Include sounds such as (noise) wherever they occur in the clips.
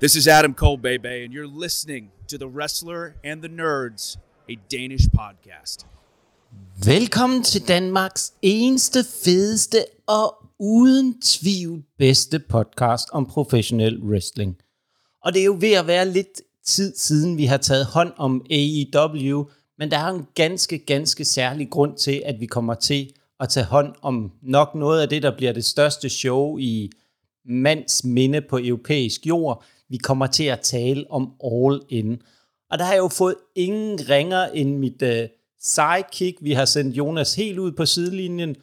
This is Adam Kolbebe, and you're listening to The Wrestler and the Nerds, a Danish podcast. Velkommen til Danmarks eneste, fedeste og uden tvivl bedste podcast om professionel wrestling. Og det er jo ved at være lidt tid siden, vi har taget hånd om AEW, men der er en ganske, ganske særlig grund til, at vi kommer til at tage hånd om nok noget af det, der bliver det største show i mands minde på europæisk jord. Vi kommer til at tale om All In. Og der har jeg jo fået ingen ringer end mit øh, sidekick. Vi har sendt Jonas helt ud på sidelinjen.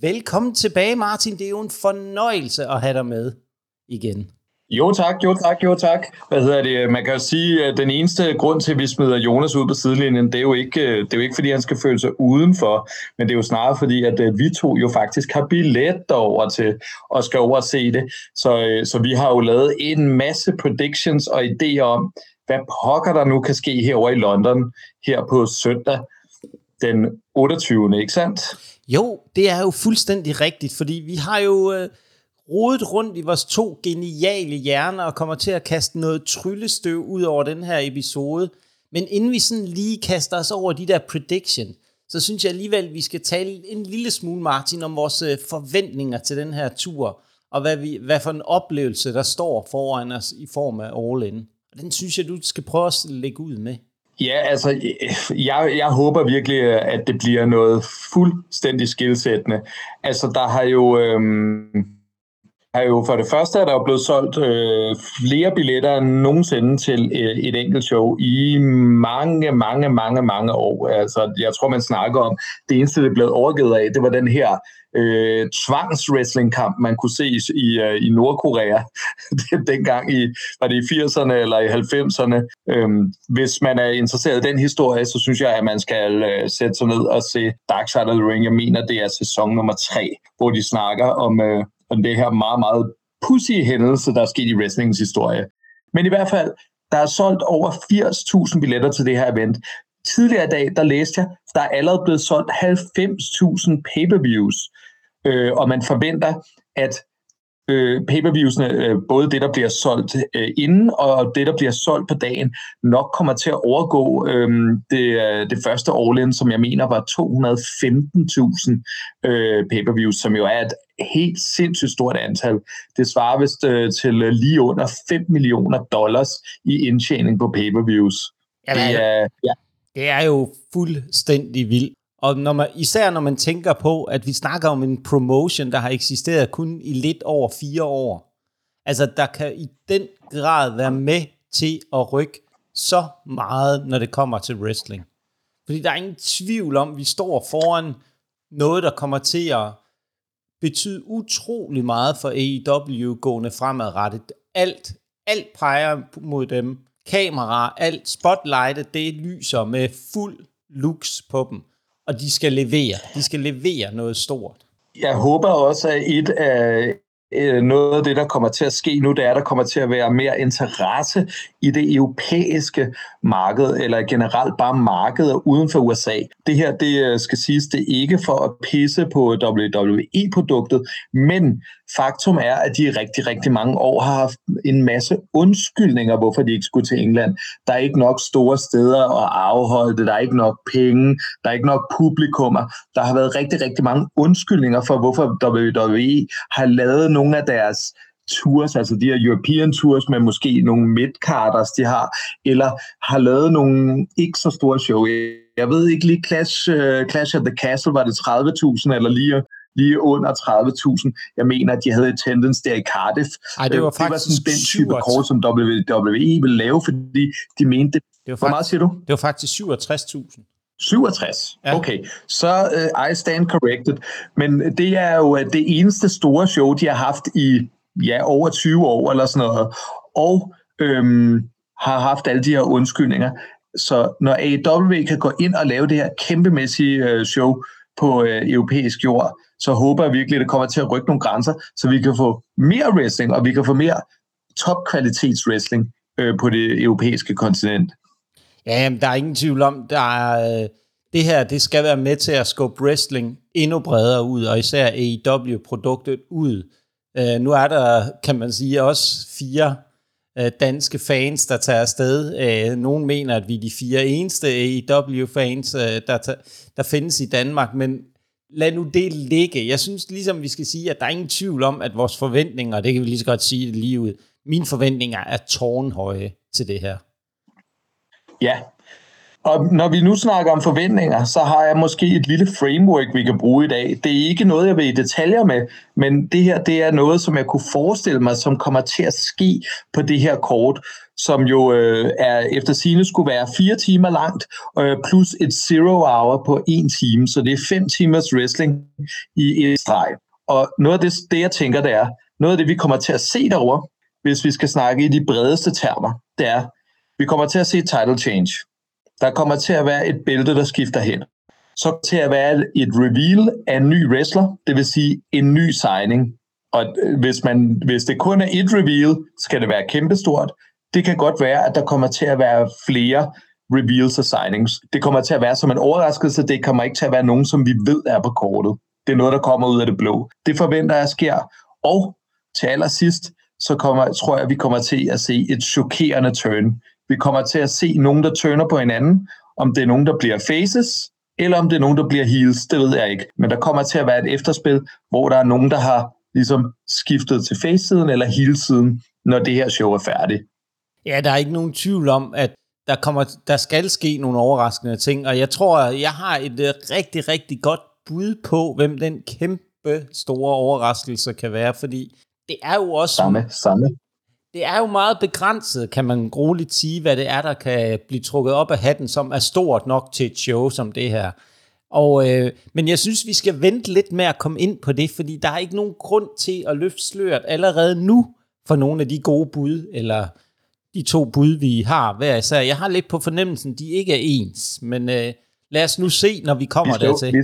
Velkommen tilbage, Martin. Det er jo en fornøjelse at have dig med igen. Jo tak, jo tak, jo tak. Hvad hedder det? Man kan jo sige, at den eneste grund til, at vi smider Jonas ud på sidelinjen, det er jo ikke, det er jo ikke fordi han skal føle sig udenfor, men det er jo snarere fordi, at øh, vi to jo faktisk har billet over til og skal over og se det. Så, øh, så vi har jo lavet en masse predictions og idéer om, hvad pokker der nu kan ske herover i London her på søndag den 28. ikke sandt? Jo, det er jo fuldstændig rigtigt, fordi vi har jo... Øh rodet rundt i vores to geniale hjerner og kommer til at kaste noget tryllestøv ud over den her episode. Men inden vi sådan lige kaster os over de der prediction, så synes jeg alligevel, at vi skal tale en lille smule, Martin, om vores øh, forventninger til den her tur, og hvad, vi, hvad for en oplevelse, der står foran os i form af All In. Og den synes jeg, du skal prøve at lægge ud med. Ja, altså, jeg, jeg håber virkelig, at det bliver noget fuldstændig skilsættende. Altså, der har jo... Øhm er jo for det første, at der er blevet solgt øh, flere billetter end nogensinde til øh, et enkelt show i mange, mange, mange, mange år. Altså, jeg tror, man snakker om, det eneste, det er blevet overgivet af, det var den her øh, tvangswrestlingkamp, man kunne se i, i, øh, i Nordkorea (laughs) dengang i, var det i 80'erne eller i 90'erne. Øhm, hvis man er interesseret i den historie, så synes jeg, at man skal øh, sætte sig ned og se Dark Side of the Ring. Jeg mener, det er sæson nummer tre, hvor de snakker om, øh, om det her meget, meget pussy hændelse, der er sket i wrestlingens historie. Men i hvert fald, der er solgt over 80.000 billetter til det her event. Tidligere i dag, der læste jeg, der er allerede blevet solgt 90.000 pay-per-views, øh, og man forventer, at øh, pay-per-viewsene, øh, både det, der bliver solgt øh, inden, og det, der bliver solgt på dagen, nok kommer til at overgå øh, det, øh, det første all-in, som jeg mener var 215.000 øh, pay-per-views, som jo er et helt sindssygt stort antal. Det svarer vist øh, til lige under 5 millioner dollars i indtjening på pay-per-views. Jamen, det, er, ja. det er jo fuldstændig vildt. Og når man, især når man tænker på, at vi snakker om en promotion, der har eksisteret kun i lidt over fire år. Altså, der kan i den grad være med til at rykke så meget, når det kommer til wrestling. Fordi der er ingen tvivl om, at vi står foran noget, der kommer til at betyde utrolig meget for AEW gående fremadrettet. Alt, alt peger mod dem. Kamera, alt spotlightet, det lyser med fuld lux på dem og de skal levere. De skal levere noget stort. Jeg håber også, at et af øh, noget af det, der kommer til at ske nu, det er, at der kommer til at være mere interesse i det europæiske marked, eller generelt bare markedet uden for USA. Det her, det øh, skal siges, det er ikke for at pisse på WWE-produktet, men faktum er, at de i rigtig, rigtig mange år har haft en masse undskyldninger, hvorfor de ikke skulle til England. Der er ikke nok store steder at afholde det, der er ikke nok penge, der er ikke nok publikummer. Der har været rigtig, rigtig mange undskyldninger for, hvorfor WWE har lavet nogle af deres tours, altså de her European tours med måske nogle midcarders, de har, eller har lavet nogle ikke så store show. Jeg ved ikke lige, Clash, uh, Clash at the Castle, var det 30.000 eller lige lige under 30.000. Jeg mener, at de havde et tendens der i Cardiff. Ej, det var faktisk det var sådan den type kort, som WWE ville lave, fordi de mente det. det var faktisk, Hvor meget siger du? Det var faktisk 67.000. 67? Ja. Okay, så uh, I stand corrected. Men det er jo øh, det eneste store show, de har haft i ja, over 20 år eller sådan noget. Og øhm, har haft alle de her undskyldninger. Så når AEW kan gå ind og lave det her kæmpemæssige øh, show på øh, europæisk jord, så håber jeg virkelig, at det kommer til at rykke nogle grænser, så vi kan få mere wrestling, og vi kan få mere topkvalitets wrestling øh, på det europæiske kontinent. Ja, jamen, der er ingen tvivl om, der er, øh, det her det skal være med til at skubbe wrestling endnu bredere ud, og især AEW-produktet ud. Øh, nu er der, kan man sige, også fire øh, danske fans, der tager afsted. Øh, nogen mener, at vi er de fire eneste AEW-fans, øh, der, der findes i Danmark, men lad nu det ligge. Jeg synes ligesom, vi skal sige, at der er ingen tvivl om, at vores forventninger, det kan vi lige så godt sige det lige ud, mine forventninger er tårnhøje til det her. Ja, og når vi nu snakker om forventninger, så har jeg måske et lille framework, vi kan bruge i dag. Det er ikke noget, jeg vil i detaljer med, men det her det er noget, som jeg kunne forestille mig, som kommer til at ske på det her kort, som jo øh, er efter sine skulle være fire timer langt, øh, plus et zero hour på en time, så det er fem timers wrestling i et streg. Og noget af det, det, jeg tænker, det er, noget af det, vi kommer til at se derover, hvis vi skal snakke i de bredeste termer, det er, vi kommer til at se title change. Der kommer til at være et bælte, der skifter hen. Så til at være et reveal af en ny wrestler, det vil sige en ny signing. Og øh, hvis, man, hvis det kun er et reveal, skal det være kæmpestort. Det kan godt være, at der kommer til at være flere reveals og signings. Det kommer til at være som en overraskelse. Det kommer ikke til at være nogen, som vi ved er på kortet. Det er noget, der kommer ud af det blå. Det forventer jeg sker. Og til allersidst, så kommer, tror jeg, at vi kommer til at se et chokerende turn. Vi kommer til at se nogen, der turner på hinanden. Om det er nogen, der bliver faces, eller om det er nogen, der bliver heels, det ved jeg ikke. Men der kommer til at være et efterspil, hvor der er nogen, der har ligesom skiftet til face-siden eller heel-siden, når det her show er færdigt. Ja, der er ikke nogen tvivl om, at der, kommer, der skal ske nogle overraskende ting, og jeg tror, jeg har et øh, rigtig, rigtig godt bud på, hvem den kæmpe store overraskelse kan være, fordi det er jo også... Samme, samme det er jo meget begrænset, kan man roligt sige, hvad det er, der kan blive trukket op af hatten, som er stort nok til et show som det her. Og, øh, men jeg synes, vi skal vente lidt med at komme ind på det, fordi der er ikke nogen grund til at løfte sløret allerede nu for nogle af de gode bud, eller de to bud, vi har hver især. Jeg har lidt på fornemmelsen, de ikke er ens, men øh, lad os nu se, når vi kommer vi skal, dertil. Vi,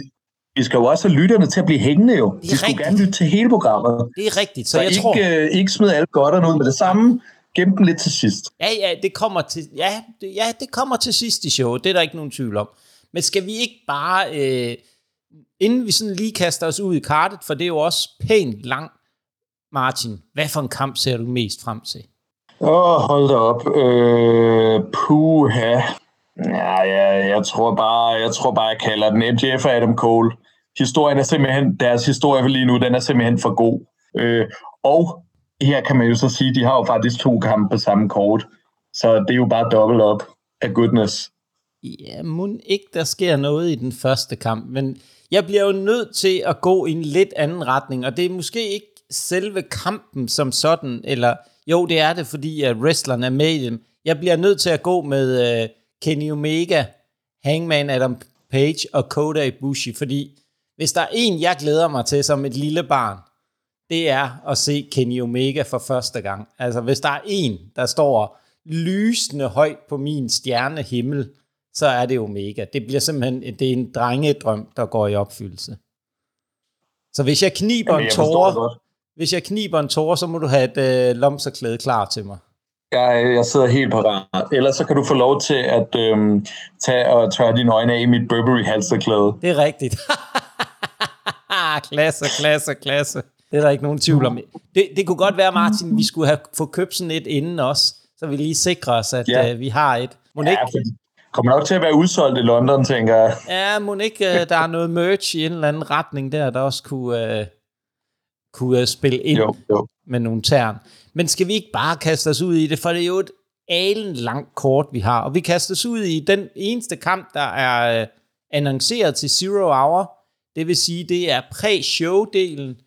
vi skal jo også have lytterne til at blive hængende jo. De skulle gerne lytte til hele programmet. Det er rigtigt. Så, så jeg ikke, tror... øh, ikke smid alt godt ud med det samme. Gem dem lidt til sidst. Ja, ja, det kommer til, ja, det, ja, det kommer til sidst i showet. Det er der ikke nogen tvivl om. Men skal vi ikke bare, øh, inden vi sådan lige kaster os ud i kartet, for det er jo også pænt lang, Martin, hvad for en kamp ser du mest frem til? Åh, oh, hold da op. Øh, puha. Ja, ja, jeg tror bare, jeg tror bare, jeg kalder den MJF og Adam Cole historien er simpelthen, deres historie lige nu, den er simpelthen for god. Øh, og her kan man jo så sige, de har jo faktisk to kampe på samme kort, så det er jo bare dobbelt op af goodness. Ja, må ikke, der sker noget i den første kamp, men jeg bliver jo nødt til at gå i en lidt anden retning, og det er måske ikke selve kampen som sådan, eller jo, det er det, fordi at wrestlerne er med i dem. Jeg bliver nødt til at gå med Øh, Kenny Omega, Hangman Adam Page og Kota Ibushi, fordi hvis der er en, jeg glæder mig til som et lille barn, det er at se Kenny Omega for første gang. Altså, hvis der er en, der står lysende højt på min stjernehimmel, så er det Omega. Det bliver simpelthen det er en drengedrøm, der går i opfyldelse. Så hvis jeg kniber Jamen, jeg en tårer, hvis jeg kniber en tårer, så må du have et øh, lomserklæde klar til mig. Jeg, jeg sidder helt parat. Ellers så kan du få lov til at øhm, tage og tørre dine øjne af i mit Burberry halserklæde. Det er rigtigt. (laughs) klasse, klasse, klasse. Det er der ikke nogen tvivl om. Det, det kunne godt være, Martin, vi skulle have få købt sådan et inden os, så vi lige sikrer os, at ja. uh, vi har et. Må ja, ikke? kommer nok til at være udsolgt i London, tænker jeg. Ja, må ikke uh, der er noget merch i en eller anden retning der, der også kunne, uh, kunne uh, spille ind jo, jo. med nogle tern. Men skal vi ikke bare kaste os ud i det, for det er jo et alen langt kort, vi har. Og vi kaster os ud i den eneste kamp, der er øh, annonceret til Zero Hour, det vil sige, det er pre-show-delen.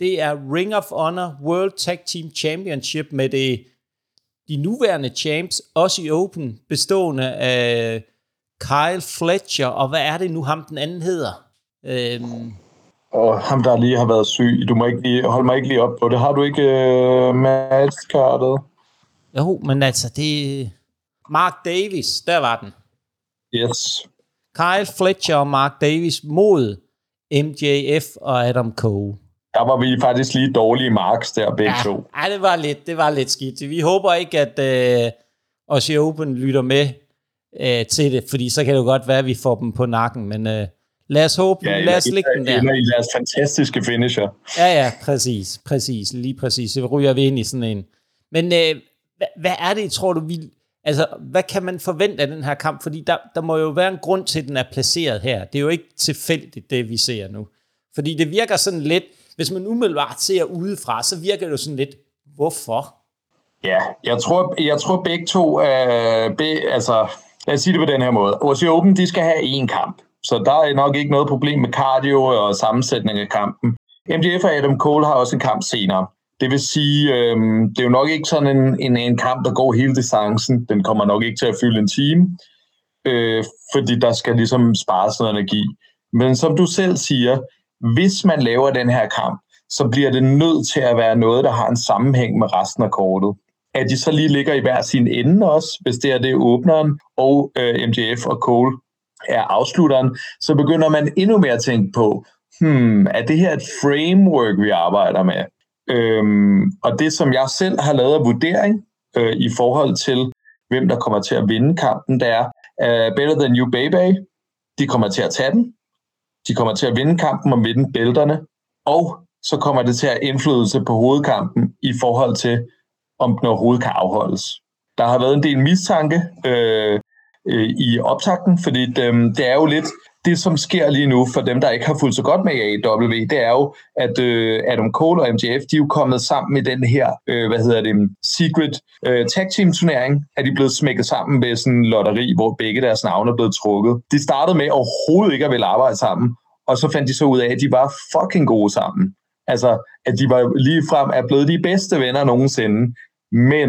Det er Ring of Honor World Tag Team Championship med det, de nuværende champs, også i Open, bestående af Kyle Fletcher, og hvad er det nu, ham den anden hedder? Øhm, og ham, der lige har været syg. Du må ikke lige, holde mig ikke lige op på det. Har du ikke uh, matchkartet? Jo, men altså, det Mark Davis, der var den. Yes. Kyle Fletcher og Mark Davis mod MJF og Adam Cole. Der var vi faktisk lige dårlige marks der, begge ja, to. Ja, det var lidt, det var lidt skidt. Vi håber ikke, at øh, Aussie Open lytter med øh, til det, fordi så kan det jo godt være, at vi får dem på nakken, men øh, lad os håbe, ja, lad os lægge den der. i deres fantastiske finisher. Ja, ja, præcis, præcis, lige præcis. Så ryger vi ind i sådan en. Men øh, hvad, hvad er det, tror du, vi... Altså, hvad kan man forvente af den her kamp? Fordi der, der må jo være en grund til, at den er placeret her. Det er jo ikke tilfældigt, det vi ser nu. Fordi det virker sådan lidt, hvis man umiddelbart ser udefra, så virker det jo sådan lidt, hvorfor? Ja, jeg tror, jeg tror begge to, øh, be, altså, lad os sige det på den her måde. OC Open, de skal have én kamp. Så der er nok ikke noget problem med cardio og sammensætning af kampen. MJF og Adam Cole har også en kamp senere. Det vil sige, øh, det er jo nok ikke sådan en, en, en kamp, der går hele distancen. Den kommer nok ikke til at fylde en time, øh, fordi der skal ligesom spares noget energi. Men som du selv siger, hvis man laver den her kamp, så bliver det nødt til at være noget, der har en sammenhæng med resten af kortet. At de så lige ligger i hver sin ende også, hvis det er det åbneren, og øh, MJF og Cole er afslutteren, så begynder man endnu mere at tænke på, hmm, er det her et framework, vi arbejder med? Øhm, og det, som jeg selv har lavet af vurdering øh, i forhold til, hvem der kommer til at vinde kampen, det er uh, Better Than You Baby. De kommer til at tage den. De kommer til at vinde kampen og vinde bælterne. Og så kommer det til at indflydelse på hovedkampen i forhold til, om den overhovedet kan afholdes. Der har været en del mistanke øh, øh, i optakten, fordi det, øhm, det er jo lidt det, som sker lige nu for dem, der ikke har fulgt så godt med AEW, det er jo, at øh, Adam Cole og MJF, de er jo kommet sammen med den her, øh, hvad hedder det, secret øh, tag team turnering, at de er blevet smækket sammen med sådan en lotteri, hvor begge deres navne er blevet trukket. De startede med overhovedet ikke at ville arbejde sammen, og så fandt de så ud af, at de var fucking gode sammen. Altså, at de var lige frem er blevet de bedste venner nogensinde, men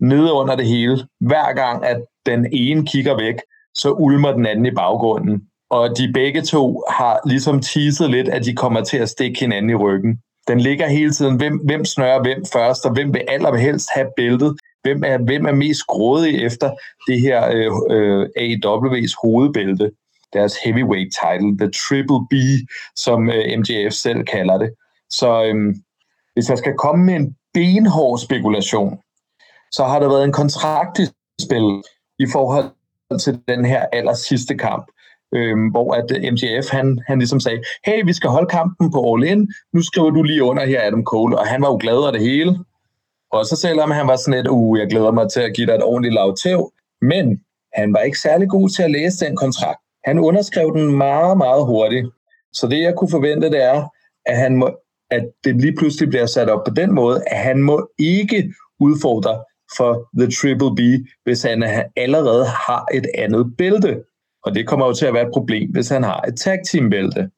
nede under det hele, hver gang, at den ene kigger væk, så ulmer den anden i baggrunden. Og de begge to har ligesom teaset lidt, at de kommer til at stikke hinanden i ryggen. Den ligger hele tiden, hvem, hvem snører hvem først, og hvem vil allerhelst have bæltet. Hvem er, hvem er mest grådig efter det her øh, øh, AEW's hovedbælte, deres heavyweight title, the Triple B, som øh, MJF selv kalder det. Så øh, hvis jeg skal komme med en benhård spekulation, så har der været en kontrakt i spil i forhold til den her aller sidste kamp, øh, hvor at øh, MGF han, han ligesom sagde, hey, vi skal holde kampen på All In, nu skriver du lige under her Adam Cole, og han var jo glad over det hele. Og så selvom han var sådan lidt, uh, jeg glæder mig til at give dig et ordentligt lav tæv, men han var ikke særlig god til at læse den kontrakt. Han underskrev den meget, meget hurtigt. Så det, jeg kunne forvente, det er, at, han må, at det lige pludselig bliver sat op på den måde, at han må ikke udfordre for The Triple B, hvis han allerede har et andet bælte. Og det kommer jo til at være et problem, hvis han har et tag team bælte.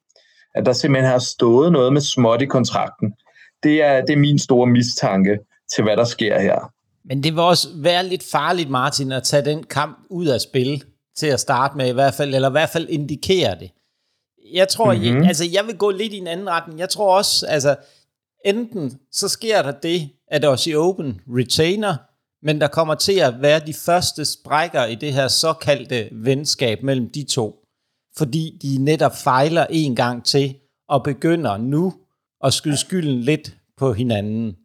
At der simpelthen har stået noget med småt i kontrakten. Det er, det er min store mistanke til, hvad der sker her. Men det vil også være lidt farligt, Martin, at tage den kamp ud af spil til at starte med i hvert fald, eller i hvert fald indikere det. Jeg tror, mm-hmm. jeg, altså jeg vil gå lidt i en anden retning. Jeg tror også, altså enten så sker der det, at Aussie Open retainer men der kommer til at være de første sprækker i det her såkaldte venskab mellem de to, fordi de netop fejler en gang til og begynder nu at skyde skylden lidt på hinanden.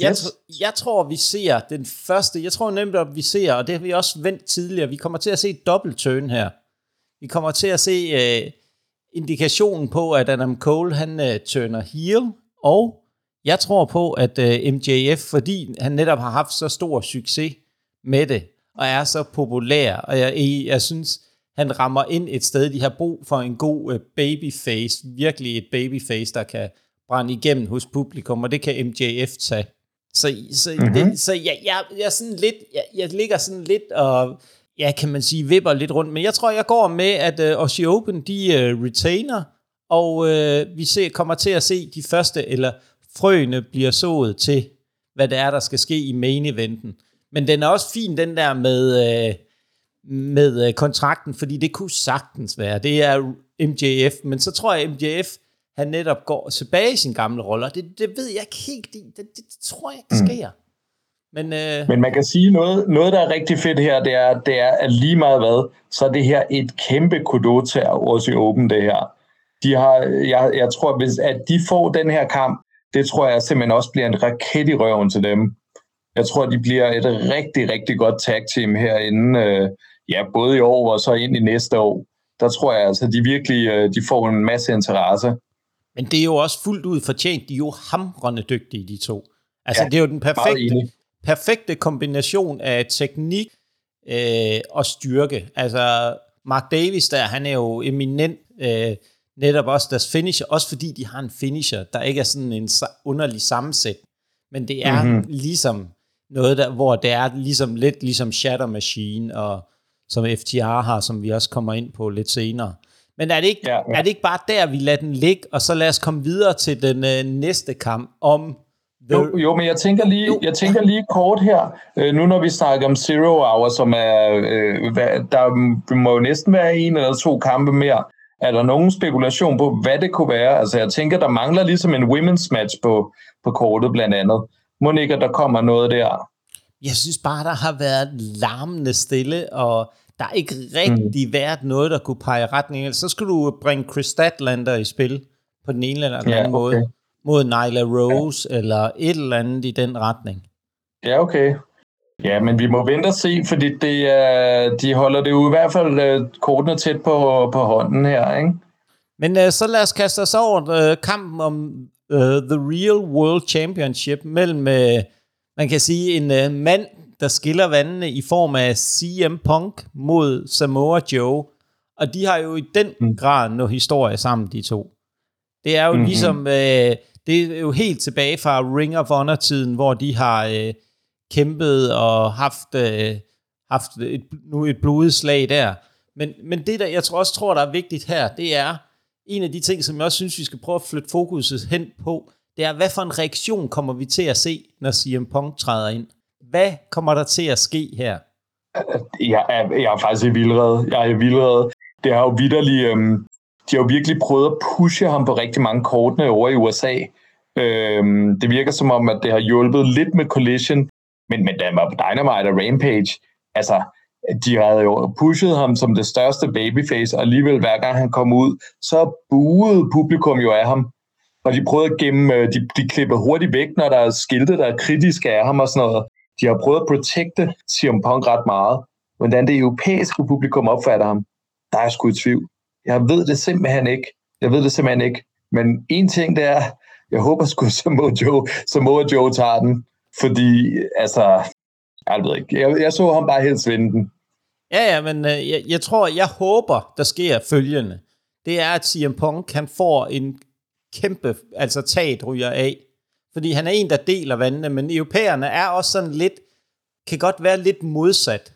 Jeg, yes. jeg tror, vi ser den første, jeg tror nemlig, at vi ser, og det har vi også vendt tidligere, vi kommer til at se et dobbeltturn her. Vi kommer til at se uh, indikationen på, at Adam Cole, han uh, turner heel, og jeg tror på, at øh, MJF, fordi han netop har haft så stor succes med det, og er så populær, og jeg, jeg synes, han rammer ind et sted, de har brug for en god uh, babyface, virkelig et babyface, der kan brænde igennem hos publikum, og det kan MJF tage. Så, så, mm-hmm. det, så jeg, jeg, jeg, er sådan lidt, jeg, jeg ligger sådan lidt og, ja, kan man sige, vipper lidt rundt, men jeg tror, jeg går med, at uh, Aussie Open, de uh, retainer, og uh, vi ser, kommer til at se de første, eller frøene bliver sået til, hvad det er, der skal ske i main eventen. Men den er også fin, den der med, øh, med øh, kontrakten, fordi det kunne sagtens være. Det er MJF, men så tror jeg, MJF han netop går tilbage i sin gamle rolle, det, det ved jeg ikke helt, det, det, det tror jeg ikke mm. sker. Mm. Men, øh... Men man kan sige noget, noget, der er rigtig fedt her, det er, det er at lige meget hvad, så er det her et kæmpe kudo til i Open, det her. De har, jeg, jeg tror, hvis at de får den her kamp, det tror jeg simpelthen også bliver en raket i røven til dem. Jeg tror, de bliver et rigtig, rigtig godt tag team herinde, øh, ja, både i år og så ind i næste år. Der tror jeg altså, de virkelig øh, de får en masse interesse. Men det er jo også fuldt ud fortjent. De er jo hamrende dygtige, de to. Altså, ja, det er jo den perfekte, perfekte kombination af teknik øh, og styrke. Altså, Mark Davis der, han er jo eminent øh, netop også deres finisher, også fordi de har en finisher, der ikke er sådan en underlig sammensæt, men det er mm-hmm. ligesom noget, der, hvor det er ligesom lidt ligesom Shatter Machine, og som FTR har, som vi også kommer ind på lidt senere. Men er det ikke, ja, ja. Er det ikke bare der, vi lader den ligge, og så lad os komme videre til den øh, næste kamp om... The... Jo, jo, men jeg tænker lige, jo. jeg tænker lige kort her, øh, nu når vi snakker om Zero Hour, som er, øh, hvad, der må jo næsten være en eller to kampe mere. Er der nogen spekulation på, hvad det kunne være? Altså jeg tænker, der mangler ligesom en women's match på, på kortet blandt andet. Må ikke, at der kommer noget der? Jeg synes bare, der har været larmende stille, og der er ikke rigtig mm. været noget, der kunne pege retning. Så skulle du bringe Chris Statlander i spil på den ene eller anden ja, okay. måde mod Nyla Rose ja. eller et eller andet i den retning. Ja, okay. Ja, men vi må vente og se, fordi det, uh, de holder det jo i hvert fald uh, kortene tæt på, på hånden her, ikke? Men uh, så lad os kaste os over uh, kampen om uh, The Real World Championship mellem, uh, man kan sige, en uh, mand, der skiller vandene i form af CM Punk mod Samoa Joe. Og de har jo i den mm. grad noget historie sammen, de to. Det er jo mm-hmm. ligesom, øh, det er jo helt tilbage fra Ring of Honor-tiden, hvor de har øh, kæmpet og haft, øh, haft et, nu et blodigt slag der. Men, men det, der jeg tror, også tror, der er vigtigt her, det er en af de ting, som jeg også synes, vi skal prøve at flytte fokuset hen på, det er, hvad for en reaktion kommer vi til at se, når CM Punk træder ind? Hvad kommer der til at ske her? Jeg er, jeg er faktisk i vildrede. Jeg er i vildrede. Det har jo vidderligt... Øhm, de har jo virkelig prøvet at pushe ham på rigtig mange kortene over i USA. Øhm, det virker som om, at det har hjulpet lidt med Collision, men, men da var på Dynamite og Rampage, altså, de havde jo pushet ham som det største babyface, og alligevel hver gang han kom ud, så buede publikum jo af ham. Og de prøvede at gemme, øh, de, de klippede hurtigt væk, når der er skilte, der er kritiske af ham og sådan noget. De har prøvet at protecte CM Punk ret meget. Hvordan det europæiske publikum opfatter ham, der er sgu i tvivl. Jeg ved det simpelthen ikke. Jeg ved det simpelthen ikke. Men en ting det er, jeg håber sgu, så må Joe, så må Joe tage den. Fordi, altså, jeg ved ikke. Jeg, jeg så ham bare helt vinde den. Ja, ja, men øh, jeg, jeg tror, jeg håber, der sker følgende. Det er, at CM Punk kan få en kæmpe, altså taget ryger af. Fordi han er en, der deler vandene, men europæerne er også sådan lidt, kan godt være lidt modsat.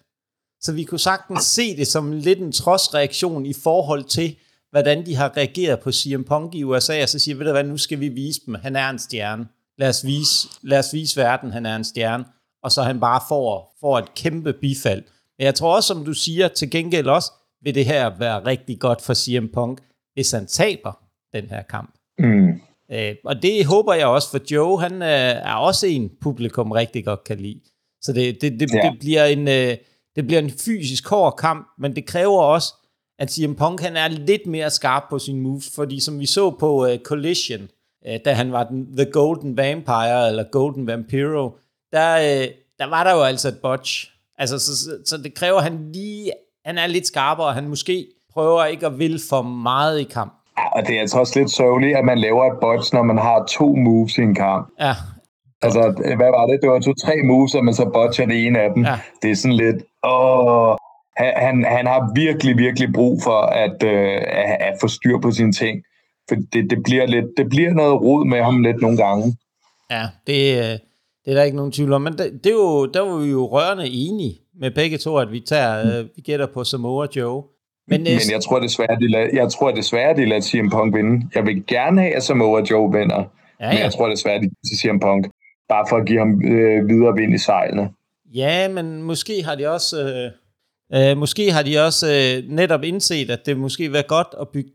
Så vi kunne sagtens se det som lidt en trodsreaktion i forhold til, hvordan de har reageret på CM Punk i USA, og så siger, ved du hvad, nu skal vi vise dem, han er en stjerne. Lad os vise, lad os vise verden, han er en stjerne. Og så han bare får, får et kæmpe bifald. Men jeg tror også, som du siger, til gengæld også, vil det her være rigtig godt for CM Punk, hvis han taber den her kamp. Mm. Øh, og det håber jeg også, for Joe, han øh, er også en publikum rigtig godt kan lide. Så det, det, det, ja. det bliver en... Øh, det bliver en fysisk hård kamp, men det kræver også, at CM Punk han er lidt mere skarp på sin moves, fordi som vi så på uh, Collision, uh, da han var den, The Golden Vampire, eller Golden Vampiro, der, uh, der var der jo altså et botch. Altså, så, så, så det kræver, han lige han er lidt skarpere, og han måske prøver ikke at vil for meget i kamp. Ja, og det er altså også lidt sørgeligt, at man laver et botch, når man har to moves i en kamp. Ja, Altså, hvad var det? Det var to-tre moves, og man så botcher det ene af dem. Ja. Det er sådan lidt, åh, han, han har virkelig, virkelig brug for at, øh, at, at få styr på sine ting. For det, det, bliver lidt, det bliver noget rod med ham lidt nogle gange. Ja, det, øh, det er der ikke nogen tvivl om. Men det, det er jo, der var vi jo rørende enige med begge to, at vi tager, mm. øh, vi gætter på Samoa Joe. Men, men jeg tror desværre, de lader, jeg tror desværre, de lader CM Punk vinde. Jeg vil gerne have, at Samoa Joe vinder. Ja, ja. Men jeg tror desværre, de til CM Punk bare for at give ham øh, videre vind i sejlene. Ja, men måske har de også, øh, øh, måske har de også øh, netop indset, at det måske være godt at bygge,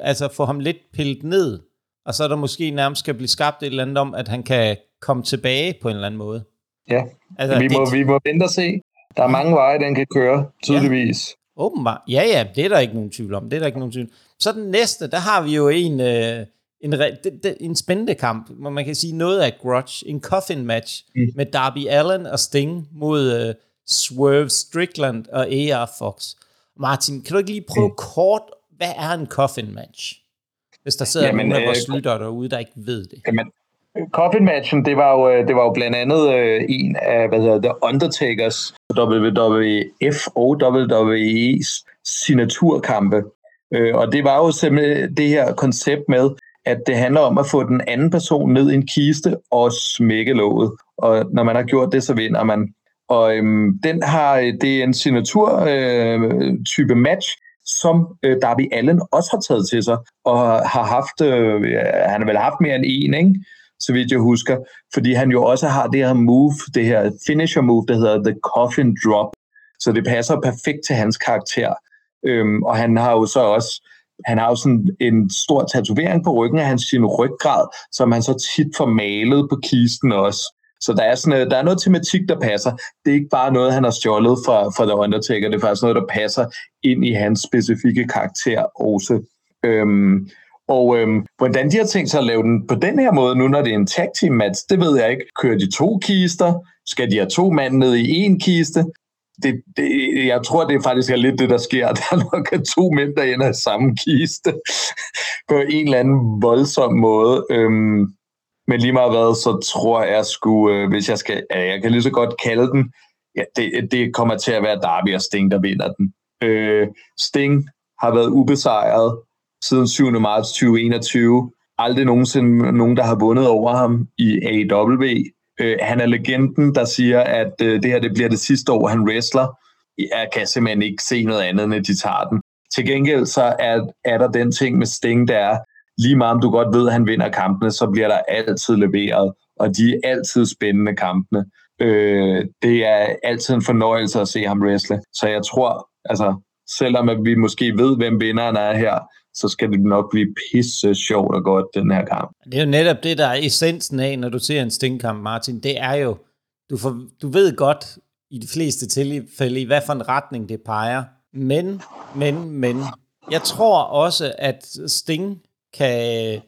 altså få ham lidt pillet ned, og så er der måske nærmest skal blive skabt et eller andet om, at han kan komme tilbage på en eller anden måde. Ja, altså, vi, må, det, vi må vente og se. Der er mange veje, den kan køre, tydeligvis. Ja, åbenbart. Ja, ja, det er der ikke nogen tvivl om. Det er der ikke nogen tvivl Så den næste, der har vi jo en, øh, en, det, en spændende kamp, hvor man kan sige noget af grudge. En coffin match mm. med Darby Allen og Sting mod uh, Swerve Strickland og AR Fox. Martin, kan du ikke lige prøve mm. kort, hvad er en coffin match? Hvis der sidder jamen, nogle af vores øh, lyttere derude, der ikke ved det. Jamen, Coffin-matchen, det var jo, det var jo blandt andet øh, en af, hvad hedder The Undertakers, WWF og WWE's signaturkampe. Øh, og det var jo simpelthen det her koncept med, at det handler om at få den anden person ned i en kiste og smække låget. Og når man har gjort det, så vinder man. Og øhm, den har, det er en signatur-type øh, match, som øh, Darby Allen også har taget til sig, og har haft, øh, han har vel haft mere end en, ikke? så vidt jeg husker, fordi han jo også har det her move, det her finisher move, der hedder The Coffin Drop, så det passer perfekt til hans karakter. Øhm, og han har jo så også han har jo sådan en stor tatovering på ryggen af hans sin ryggrad, som han så tit får malet på kisten også. Så der er, sådan, øh, der er noget tematik, der passer. Det er ikke bare noget, han har stjålet fra, fra The Undertaker. Det er faktisk noget, der passer ind i hans specifikke karakter også. Øhm, og øhm, hvordan de har tænkt sig at lave den på den her måde, nu når det er en tag team match, det ved jeg ikke. Kører de to kister? Skal de have to mænd ned i en kiste? Det, det, jeg tror, det faktisk er lidt det, der sker. (laughs) Der er nok to mænd, der ender i samme kiste (laughs) på en eller anden voldsom måde. Øhm, men lige meget hvad, så tror jeg sgu, øh, hvis jeg skal, ja, jeg kan lige så godt kalde den, ja, det, det kommer til at være Darby og Sting, der vinder den. Øh, Sting har været ubesejret siden 7. marts 2021. Aldrig nogensinde nogen, der har vundet over ham i AEW. Øh, han er legenden, der siger, at øh, det her det bliver det sidste år, han wrestler. Jeg kan simpelthen ikke se noget andet, end at de tager den. Til gengæld så er, er der den ting med Sting, der er, lige meget om du godt ved, at han vinder kampene, så bliver der altid leveret, og de er altid spændende kampene. Øh, det er altid en fornøjelse at se ham wrestle. Så jeg tror, altså, selvom at vi måske ved, hvem vinderen er her, så skal det nok blive pisse sjovt og godt, den her kamp. Det er jo netop det, der er essensen af, når du ser en stingkamp, Martin. Det er jo, du, får, du ved godt i de fleste tilfælde, i hvad for en retning det peger. Men, men, men, jeg tror også, at Sting kan...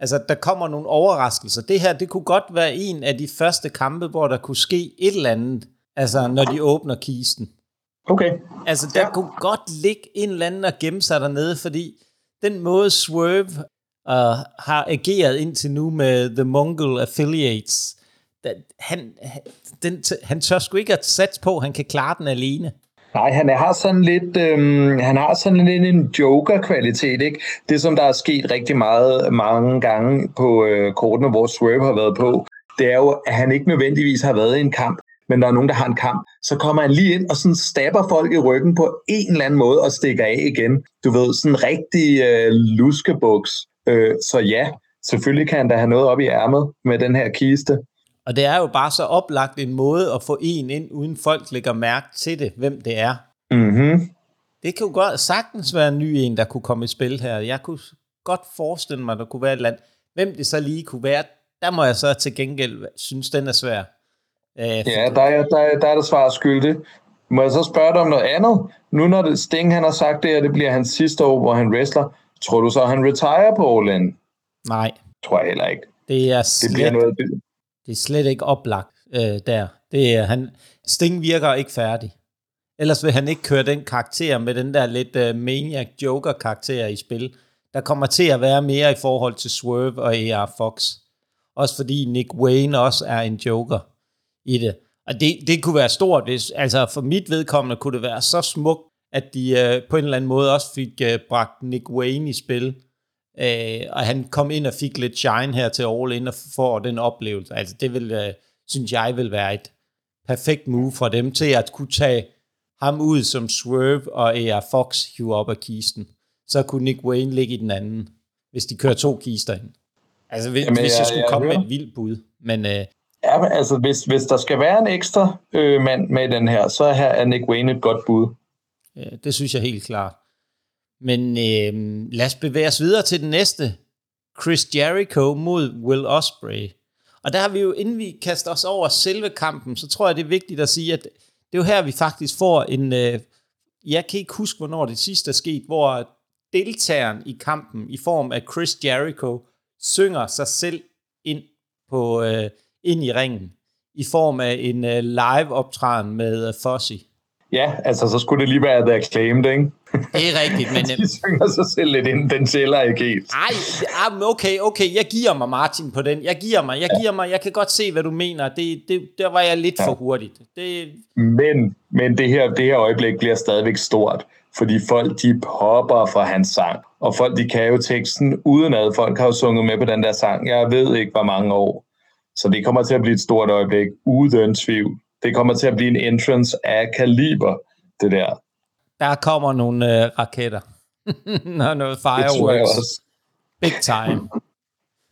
Altså, der kommer nogle overraskelser. Det her, det kunne godt være en af de første kampe, hvor der kunne ske et eller andet, altså når de åbner kisten. Okay. Altså, der ja. kunne godt ligge en eller anden og gemme sig dernede, fordi den måde Swerve uh, har ageret indtil nu med The Mongol Affiliates, den, han, den, han tør sgu ikke at satse på, at han kan klare den alene. Nej, han har sådan lidt, øhm, han har sådan lidt en joker-kvalitet, ikke? Det, som der er sket rigtig meget mange gange på øh, kortene, hvor Swerve har været på, det er jo, at han ikke nødvendigvis har været i en kamp, men der er nogen, der har en kamp, så kommer han lige ind og sådan stabber folk i ryggen på en eller anden måde og stikker af igen. Du ved, sådan en rigtig øh, luskebuks. Øh, så ja, selvfølgelig kan han da have noget op i ærmet med den her kiste. Og det er jo bare så oplagt en måde at få en ind, uden folk lægger mærke til det, hvem det er. Mm-hmm. Det kan jo godt sagtens være en ny en, der kunne komme i spil her. Jeg kunne godt forestille mig, at der kunne være et land. Hvem det så lige kunne være, der må jeg så til gengæld synes, den er svær. Øh, ja, der er, der, er, der er det svar skyldig. Må jeg så spørge dig om noget andet? Nu når det Sting han har sagt det, at det bliver hans sidste år, hvor han wrestler, tror du så, han retire på All In? Nej. Tror jeg heller ikke. Det er slet, det bliver noget, det... er slet ikke oplagt øh, der. Det er, han, Sting virker ikke færdig. Ellers vil han ikke køre den karakter med den der lidt øh, Maniac Joker-karakter i spil. Der kommer til at være mere i forhold til Swerve og A.R. Fox. Også fordi Nick Wayne også er en Joker i det. Og det, det kunne være stort, hvis, altså for mit vedkommende kunne det være så smukt, at de øh, på en eller anden måde også fik øh, bragt Nick Wayne i spil, øh, og han kom ind og fik lidt shine her til All In og får den oplevelse. Altså det vil, øh, synes jeg vil være et perfekt move for dem til at kunne tage ham ud som Swerve og A.R. Fox hive op af kisten. Så kunne Nick Wayne ligge i den anden, hvis de kører to kister ind. Altså hvis, Jamen, hvis jeg, jeg skulle jeg komme med et vildt bud. Men øh, Ja, men altså, hvis, hvis der skal være en ekstra øh, mand med den her, så her er Nick Wayne et godt bud. Ja, det synes jeg helt klart. Men øh, lad os bevæge os videre til den næste. Chris Jericho mod Will Ospreay. Og der har vi jo, inden vi kaster os over selve kampen, så tror jeg, det er vigtigt at sige, at det er jo her, vi faktisk får en... Øh, jeg kan ikke huske, hvornår det sidste er sket, hvor deltageren i kampen i form af Chris Jericho synger sig selv ind på... Øh, ind i ringen i form af en øh, live optræden med øh, Fossi. Ja, altså så skulle det lige være The Acclaimed, ikke? Det er rigtigt, men... (laughs) De synger sig selv lidt ind, den tæller ikke helt. Ej, ah, okay, okay, jeg giver mig Martin på den. Jeg giver mig, jeg giver mig, jeg kan godt se, hvad du mener. Det, det, der var jeg lidt ja. for hurtigt. Det... Men, men det, her, det her øjeblik bliver stadigvæk stort, fordi folk de popper fra hans sang, og folk de kan jo teksten udenad. Folk har jo sunget med på den der sang, jeg ved ikke hvor mange år. Så det kommer til at blive et stort øjeblik, uden tvivl. Det kommer til at blive en entrance af kaliber, det der. Der kommer nogle øh, raketter. (laughs) og noget fireworks. Big time.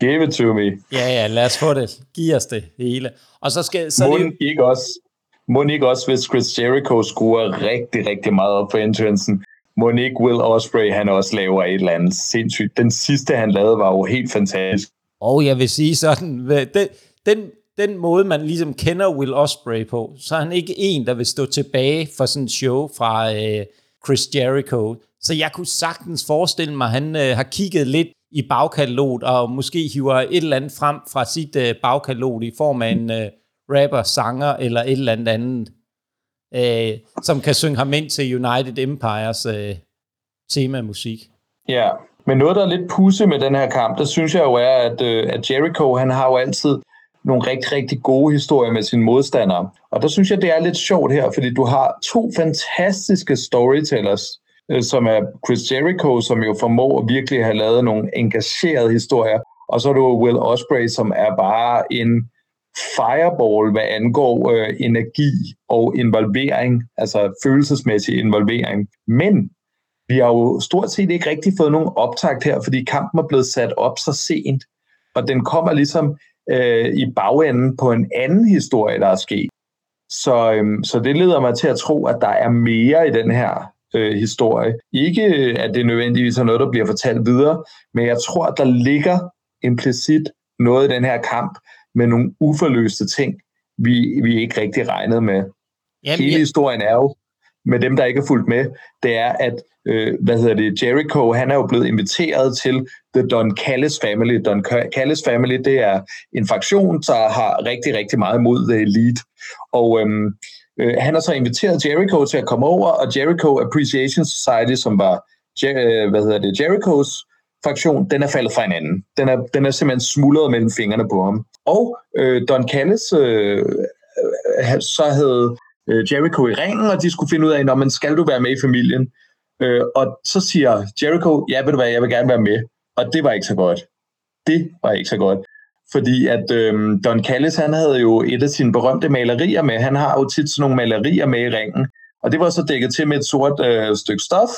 Give it to me. Ja, ja, lad os få det. Giv os det hele. Og så skal... Så må, det... ikke også, må ikke også, hvis Chris Jericho skruer rigtig, rigtig meget op for entrancen, må ikke Will Ospreay, han også laver et eller andet sindssygt. Den sidste, han lavede, var jo helt fantastisk. Og jeg vil sige sådan, den, den, den måde, man ligesom kender Will Osprey på, så er han ikke en, der vil stå tilbage for sådan en show fra øh, Chris Jericho. Så jeg kunne sagtens forestille mig, at han øh, har kigget lidt i bagkataloget, og måske hiver et eller andet frem fra sit øh, bagkatalog i form af en øh, rapper, sanger eller et eller andet andet, øh, som kan synge ham ind til United Empires øh, temamusik. Ja, men noget, der er lidt pusse med den her kamp, der synes jeg jo er, at, øh, at Jericho, han har jo altid nogle rigtig, rigtig gode historier med sine modstandere. Og der synes jeg, det er lidt sjovt her, fordi du har to fantastiske storytellers, øh, som er Chris Jericho, som jo formår at virkelig have lavet nogle engagerede historier, og så er du Will Osprey, som er bare en fireball, hvad angår øh, energi og involvering, altså følelsesmæssig involvering. Men vi har jo stort set ikke rigtig fået nogen optakt her, fordi kampen er blevet sat op så sent, og den kommer ligesom øh, i bagenden på en anden historie, der er sket. Så, øhm, så det leder mig til at tro, at der er mere i den her øh, historie. Ikke at det nødvendigvis er noget, der bliver fortalt videre, men jeg tror, at der ligger implicit noget i den her kamp med nogle uforløste ting, vi, vi ikke rigtig regnede med. Jamen, Hele historien er jo, med dem, der ikke er fulgt med, det er, at øh, hvad hedder det, Jericho, han er jo blevet inviteret til The Don Callis Family. Don Callis Family, det er en fraktion, der har rigtig, rigtig meget mod The Elite. Og øhm, øh, han har så inviteret Jericho til at komme over, og Jericho Appreciation Society, som var Jer- øh, hvad hedder det, Jerichos fraktion, den er faldet fra hinanden. Den er, den er simpelthen smuldret mellem fingrene på ham. Og øh, Don Callis øh, øh, øh så havde Jericho i ringen, og de skulle finde ud af, når man skal du være med i familien? Øh, og så siger Jericho, ja, ved du hvad, jeg vil gerne være med. Og det var ikke så godt. Det var ikke så godt. Fordi at øh, Don Callis, han havde jo et af sine berømte malerier med. Han har jo tit sådan nogle malerier med i ringen. Og det var så dækket til med et sort øh, stykke stof.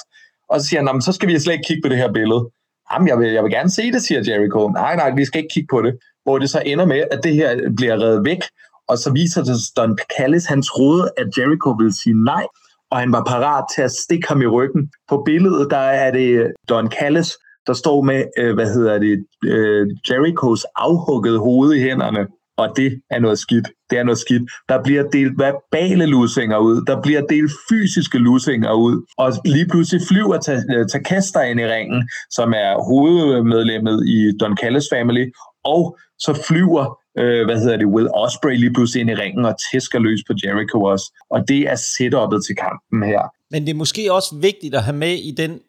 Og så siger han, så skal vi slet ikke kigge på det her billede. Jamen, jeg vil, jeg vil gerne se det, siger Jericho. Nej, nej, vi skal ikke kigge på det. Hvor det så ender med, at det her bliver reddet væk. Og så viser det, at Don Callis, han troede, at Jericho ville sige nej og han var parat til at stikke ham i ryggen. På billedet, der er det Don Callis, der står med, øh, hvad hedder det, øh, Jerichos afhugget hoved i hænderne, og det er noget skidt. Det er noget skidt. Der bliver delt verbale lusinger ud, der bliver delt fysiske lusinger ud, og lige pludselig flyver øh, Takasta ind i ringen, som er hovedmedlemmet i Don Callis family, og så flyver øh, hvad hedder det, Will Osprey lige pludselig ind i ringen og tæsker løs på Jericho også. Og det er setupet til kampen her. Men det er måske også vigtigt at have med i den,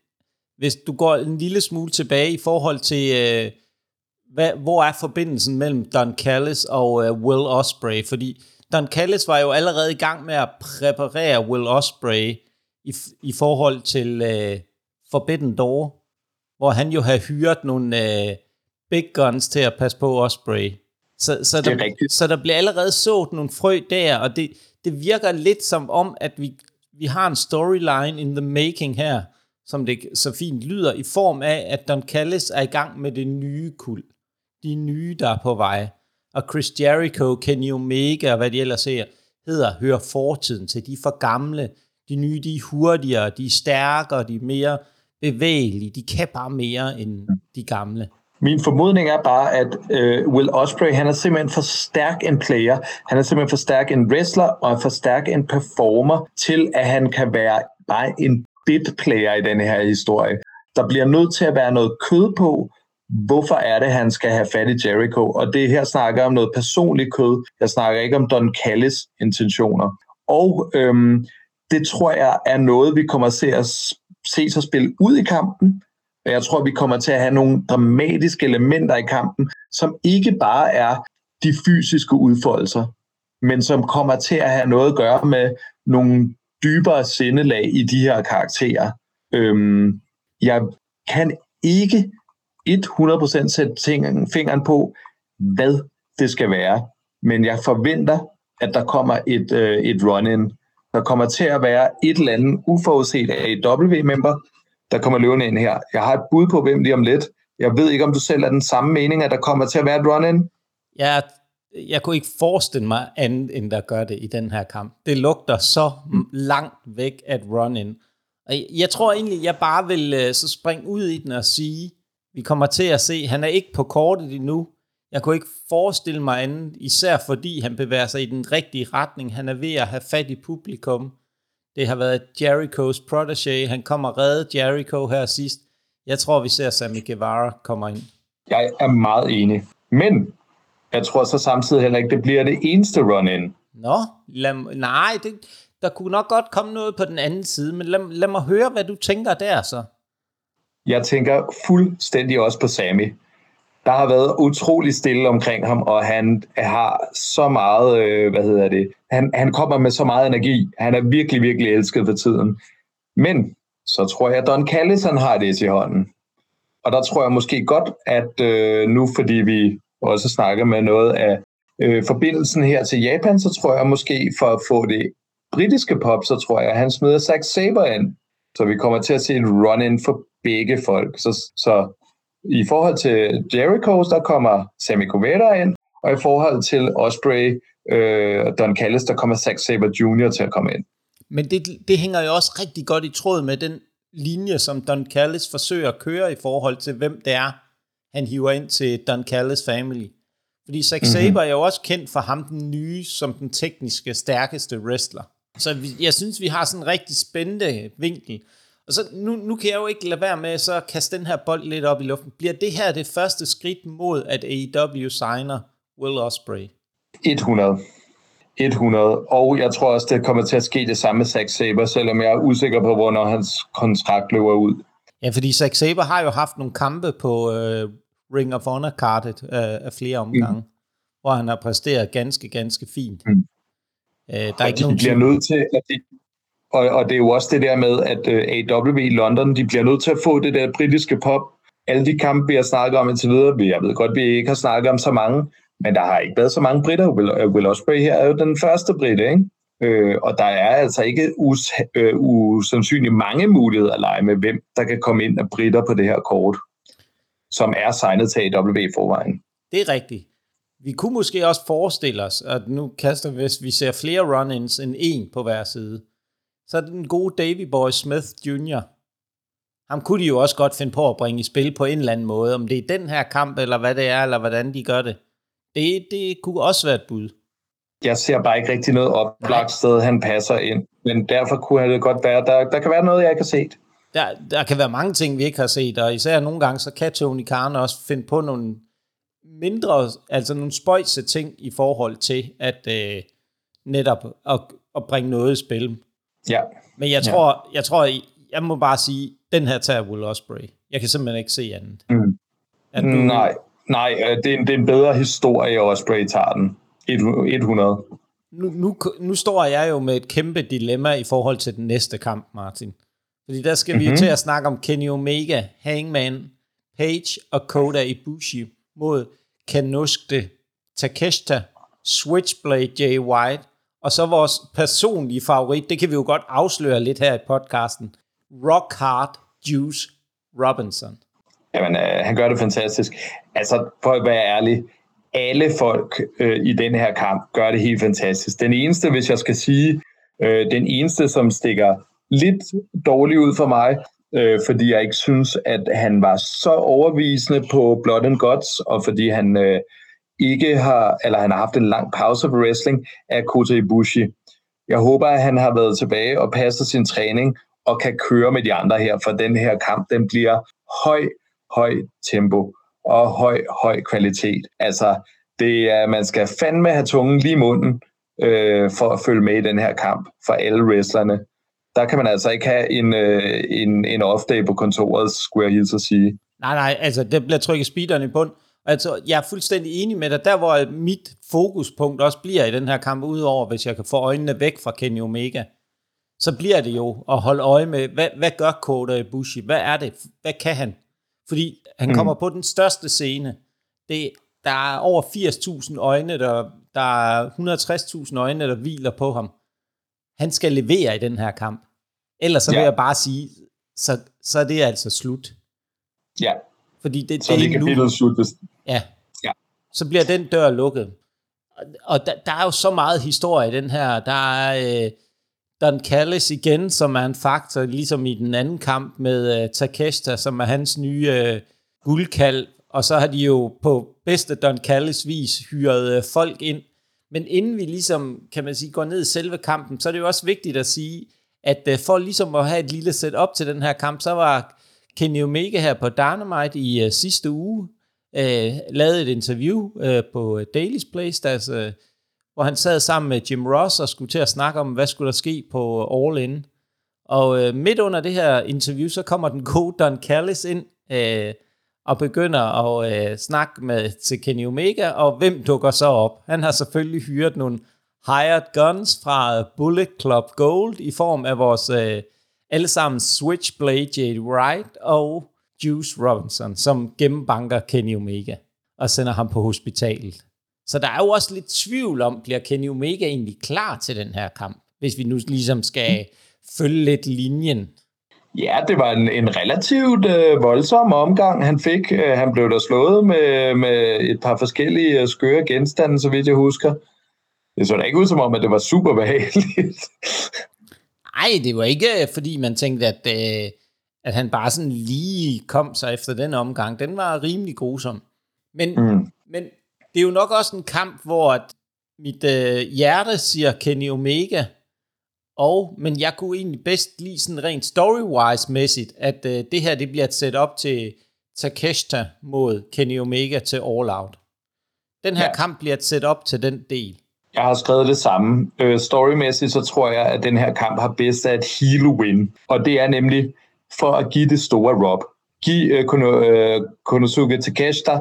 hvis du går en lille smule tilbage i forhold til, øh, hvad, hvor er forbindelsen mellem Don Callis og øh, Will Osprey? Fordi Don Callis var jo allerede i gang med at præparere Will Osprey i, i forhold til øh, Forbidden Door, hvor han jo havde hyret nogle øh, big guns til at passe på Osprey. Så, så, der, så der bliver allerede sået nogle frø der, og det, det virker lidt som om, at vi, vi har en storyline in the making her, som det så fint lyder, i form af, at Don Callis er i gang med det nye kul. De nye, der er på vej. Og Chris Jericho, Kenny Omega, og hvad de ellers ser, hedder, hører fortiden til. De er for gamle. De nye, de er hurtigere, de er stærkere, de er mere bevægelige. De kan bare mere end de gamle. Min formodning er bare, at øh, Will Osprey, han er simpelthen for stærk en player, han er simpelthen for stærk en wrestler, og for stærk en performer, til at han kan være bare en bit player i denne her historie. Der bliver nødt til at være noget kød på, hvorfor er det, han skal have fat i Jericho. Og det her snakker om noget personligt kød. Jeg snakker ikke om Don Callis intentioner. Og øhm, det tror jeg er noget, vi kommer til at se sig spille ud i kampen. Jeg tror, vi kommer til at have nogle dramatiske elementer i kampen, som ikke bare er de fysiske udfoldelser, men som kommer til at have noget at gøre med nogle dybere sindelag i de her karakterer. Øhm, jeg kan ikke 100% sætte fingeren på, hvad det skal være, men jeg forventer, at der kommer et, øh, et run-in. Der kommer til at være et eller andet uforudset AW-member, der kommer løvende ind her. Jeg har et bud på, hvem lige om lidt. Jeg ved ikke, om du selv er den samme mening, at der kommer til at være et run-in? Ja, jeg kunne ikke forestille mig andet, end der gør det i den her kamp. Det lugter så langt væk at run-in. Jeg tror egentlig, jeg bare vil øh, så springe ud i den og sige, vi kommer til at se, han er ikke på kortet endnu. Jeg kunne ikke forestille mig andet, især fordi han bevæger sig i den rigtige retning. Han er ved at have fat i publikum. Det har været Jerichos protege. Han kommer redde Jericho her sidst. Jeg tror, vi ser Sammy Guevara kommer ind. Jeg er meget enig. Men jeg tror så samtidig heller ikke, det bliver det eneste run-in. Nå, lad, nej, det, der kunne nok godt komme noget på den anden side, men lad, lad mig høre, hvad du tænker der så. Jeg tænker fuldstændig også på Sammy. Der har været utrolig stille omkring ham, og han har så meget, øh, hvad hedder det, han, han kommer med så meget energi. Han er virkelig, virkelig elsket for tiden. Men så tror jeg, at Don Callis, han har det i hånden. Og der tror jeg måske godt, at øh, nu, fordi vi også snakker med noget af øh, forbindelsen her til Japan, så tror jeg måske for at få det britiske pop, så tror jeg, at han smider Zack Saber ind. Så vi kommer til at se et run-in for begge folk. Så, så i forhold til Jericho, der kommer Sammy Guevara ind, og i forhold til Osprey øh, og Don Callis, der kommer Zack Saber Jr. til at komme ind. Men det, det hænger jo også rigtig godt i tråd med den linje, som Don Callis forsøger at køre i forhold til, hvem det er, han hiver ind til Don Callis family. Fordi Zack mm-hmm. Saber er jo også kendt for ham den nye, som den tekniske stærkeste wrestler. Så vi, jeg synes, vi har sådan en rigtig spændende vinkel. Og så nu, nu kan jeg jo ikke lade være med så at kaste den her bold lidt op i luften. Bliver det her det første skridt mod, at AEW signer Will Ospreay? 100. 100. Og jeg tror også, det kommer til at ske det samme med Zack Saber, selvom jeg er usikker på, hvornår hans kontrakt løber ud. Ja, fordi Zack Saber har jo haft nogle kampe på uh, Ring of Honor-kartet uh, af flere omgange, mm. hvor han har præsteret ganske, ganske fint. Mm. Uh, der er og ikke de nogen bliver nødt til, at de, og, og det er jo også det der med, at øh, uh, AW i London, de bliver nødt til at få det der britiske pop. Alle de kampe, vi har snakket om indtil videre, jeg ved godt, vi ikke har snakket om så mange, men der har ikke været så mange britter. Will, øh, Will Osprey her er jo den første britte, ikke? Øh, og der er altså ikke us, øh, usandsynligt mange muligheder at lege med, hvem der kan komme ind og britter på det her kort, som er signet til AW i forvejen. Det er rigtigt. Vi kunne måske også forestille os, at nu kaster vi, hvis vi ser flere run-ins end en på hver side, så den gode Davy Boy Smith Jr. Ham kunne de jo også godt finde på at bringe i spil på en eller anden måde, om det er den her kamp, eller hvad det er, eller hvordan de gør det. Det, det kunne også være et bud jeg ser bare ikke rigtig noget oplagt sted, han passer ind. Men derfor kunne det godt være, der, der kan være noget, jeg ikke har set. Der, der kan være mange ting, vi ikke har set, og især nogle gange, så kan Tony Khan også finde på nogle mindre, altså nogle spøjse ting i forhold til at øh, netop at, at bringe noget i spil. Ja. Men jeg tror, ja. jeg tror, jeg må bare sige, den her tager Will Ospreay. Jeg kan simpelthen ikke se andet. Mm. du, nej, nej, øh, det er, det er en bedre historie, Ospreay tager den. 100. Nu, nu, nu står jeg jo med et kæmpe dilemma i forhold til den næste kamp, Martin. Fordi der skal mm-hmm. vi jo mhm. til at snakke om Kenny Omega, Hangman, Page og Kota Ibushi mod Kanuskte, Takeshita, Switchblade Jay White, og så vores personlige favorit, det kan vi jo godt afsløre lidt her i podcasten, Rock Hard Juice Robinson. Jamen, øh, han gør det fantastisk. Altså, for at være ærlig, alle folk øh, i den her kamp gør det helt fantastisk. Den eneste, hvis jeg skal sige, øh, den eneste, som stikker lidt dårligt ud for mig, øh, fordi jeg ikke synes, at han var så overvisende på Blood and Guts, og fordi han øh, ikke har, eller han har haft en lang pause på wrestling, er Kota Ibushi. Jeg håber, at han har været tilbage og passet sin træning og kan køre med de andre her, for den her kamp, den bliver høj, høj tempo og høj, høj kvalitet. Altså, det er, man skal fandme have tungen lige i munden øh, for at følge med i den her kamp for alle wrestlerne. der kan man altså ikke have en, øh, en, en off-day på kontoret, skulle jeg hilse at sige. Nej, nej, altså det bliver trykket speederen i bund. Altså, jeg er fuldstændig enig med dig. Der, hvor mit fokuspunkt også bliver i den her kamp, udover hvis jeg kan få øjnene væk fra Kenny Omega, så bliver det jo at holde øje med, hvad, hvad gør Kota Ibushi? Hvad er det? Hvad kan han? Fordi han mm. kommer på den største scene. Det, der er over 80.000 øjne, der, der er 160.000 øjne, der hviler på ham. Han skal levere i den her kamp. Ellers så vil jeg bare sige, så, så er det altså slut. Ja. Fordi det, så det, det er nu. slut. Hvis... Ja. ja. Så bliver den dør lukket. Og der, der er jo så meget historie i den her. Der er øh, Don Callis igen, som er en faktor, ligesom i den anden kamp med øh, Takeshita, som er hans nye øh, guldkald. Og så har de jo på bedste Don Callis vis hyret øh, folk ind. Men inden vi ligesom, kan man sige, går ned i selve kampen, så er det jo også vigtigt at sige, at øh, for ligesom at have et lille setup til den her kamp, så var Kenny Omega her på Dynamite i uh, sidste uge, uh, lavede et interview uh, på Daily's Place, deres, uh, hvor han sad sammen med Jim Ross og skulle til at snakke om, hvad skulle der ske på All In. Og uh, midt under det her interview, så kommer den gode Don Callis ind uh, og begynder at uh, snakke med til Kenny Omega, og hvem dukker så op? Han har selvfølgelig hyret nogle hired guns fra Bullet Club Gold i form af vores uh, alle sammen Switchblade Jade Wright og Juice Robinson, som gennembanker Kenny Omega og sender ham på hospitalet. Så der er jo også lidt tvivl om, bliver Kenny Omega egentlig klar til den her kamp, hvis vi nu ligesom skal følge lidt linjen. Ja, det var en, en relativt øh, voldsom omgang, han fik. Øh, han blev der slået med, med et par forskellige øh, skøre genstande, så vidt jeg husker. Det så da ikke ud som om, at det var super behageligt. Nej, det var ikke, fordi man tænkte, at, øh, at han bare sådan lige kom sig efter den omgang. Den var rimelig grusom. Men, mm. men det er jo nok også en kamp, hvor at mit øh, hjerte siger Kenny Omega, og, men jeg kunne egentlig bedst lide sådan rent story-wise-mæssigt, at øh, det her det bliver et setup til Takeshita mod Kenny Omega til All Out. Den her ja. kamp bliver et setup til den del. Jeg har skrevet det samme. Øh, storymæssigt, så tror jeg, at den her kamp har bedst af et heel win. Og det er nemlig for at give det store Rob. Giv øh, Kono, øh, Konosuke Takeshita,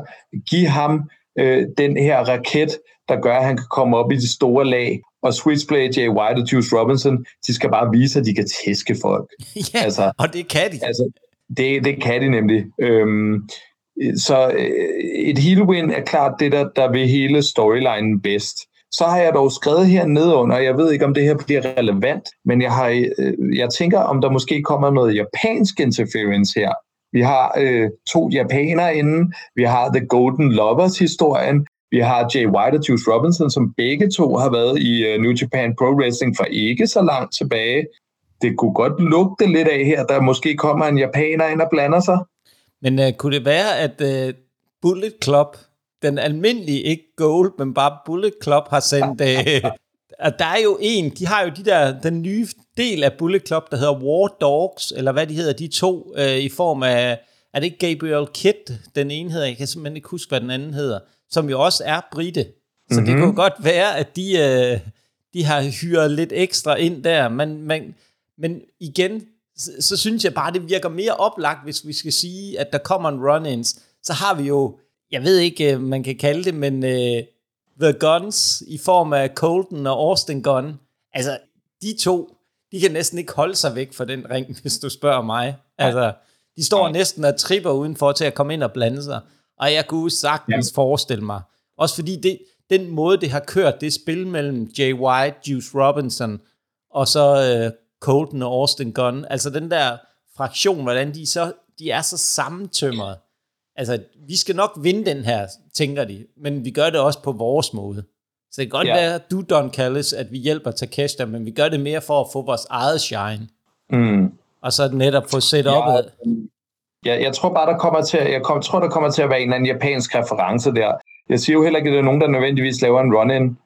giv ham øh, den her raket, der gør, at han kan komme op i de store lag. Og Switchblade, Jay White og Juice Robinson, de skal bare vise, at de kan tæske folk. (laughs) ja, altså, og det kan de. Altså, det, det kan de nemlig. Øhm, så øh, et heel win er klart det, der, der vil hele storylinen bedst. Så har jeg dog skrevet her nedenunder, jeg ved ikke, om det her bliver relevant, men jeg, har, øh, jeg tænker, om der måske kommer noget japansk interference her. Vi har øh, to japanere inden, vi har The Golden Lovers-historien, vi har Jay White og Juice Robinson, som begge to har været i øh, New Japan Pro Wrestling for ikke så langt tilbage. Det kunne godt lugte lidt af her, der måske kommer en japaner ind og blander sig. Men øh, kunne det være, at øh, Bullet Club den almindelige, ikke Gold, men bare Bullet Club har sendt... øh, (laughs) at der er jo en, de har jo de der, den nye del af Bullet Club, der hedder War Dogs, eller hvad de hedder, de to, øh, i form af, er det ikke Gabriel Kidd, den ene hedder, jeg kan simpelthen ikke huske, hvad den anden hedder, som jo også er brite. Så mm-hmm. det mhm. kunne godt være, at de, øh, de har hyret lidt ekstra ind der, men, men, men igen, så, så synes jeg bare, det virker mere oplagt, hvis vi skal sige, at der kommer en run-ins, så har vi jo jeg ved ikke, øh, man kan kalde det, men uh, The Guns i form af Colton og Austin Gunn, altså de to, de kan næsten ikke holde sig væk fra den ring, (laughs) hvis du spørger mig. Altså, de står ja. næsten og tripper udenfor til at komme ind og blande sig. Og jeg kunne sagtens ja. forestille mig. Også fordi det, den måde, det har kørt, det spil mellem Jay White, Juice Robinson, og så uh, Colton og Austin Gunn. Altså den der fraktion, hvordan de, så, de er så sammentømret altså, vi skal nok vinde den her, tænker de, men vi gør det også på vores måde. Så det kan godt ja. være, du, Don Callis, at vi hjælper Takeshita, men vi gør det mere for at få vores eget shine. Mm. Og så netop få set op. Ja, ja, jeg tror bare, der kommer til, jeg kom, tror, der kommer til at være en eller anden japansk reference der. Jeg siger jo heller ikke, at det er nogen, der nødvendigvis laver en run-in.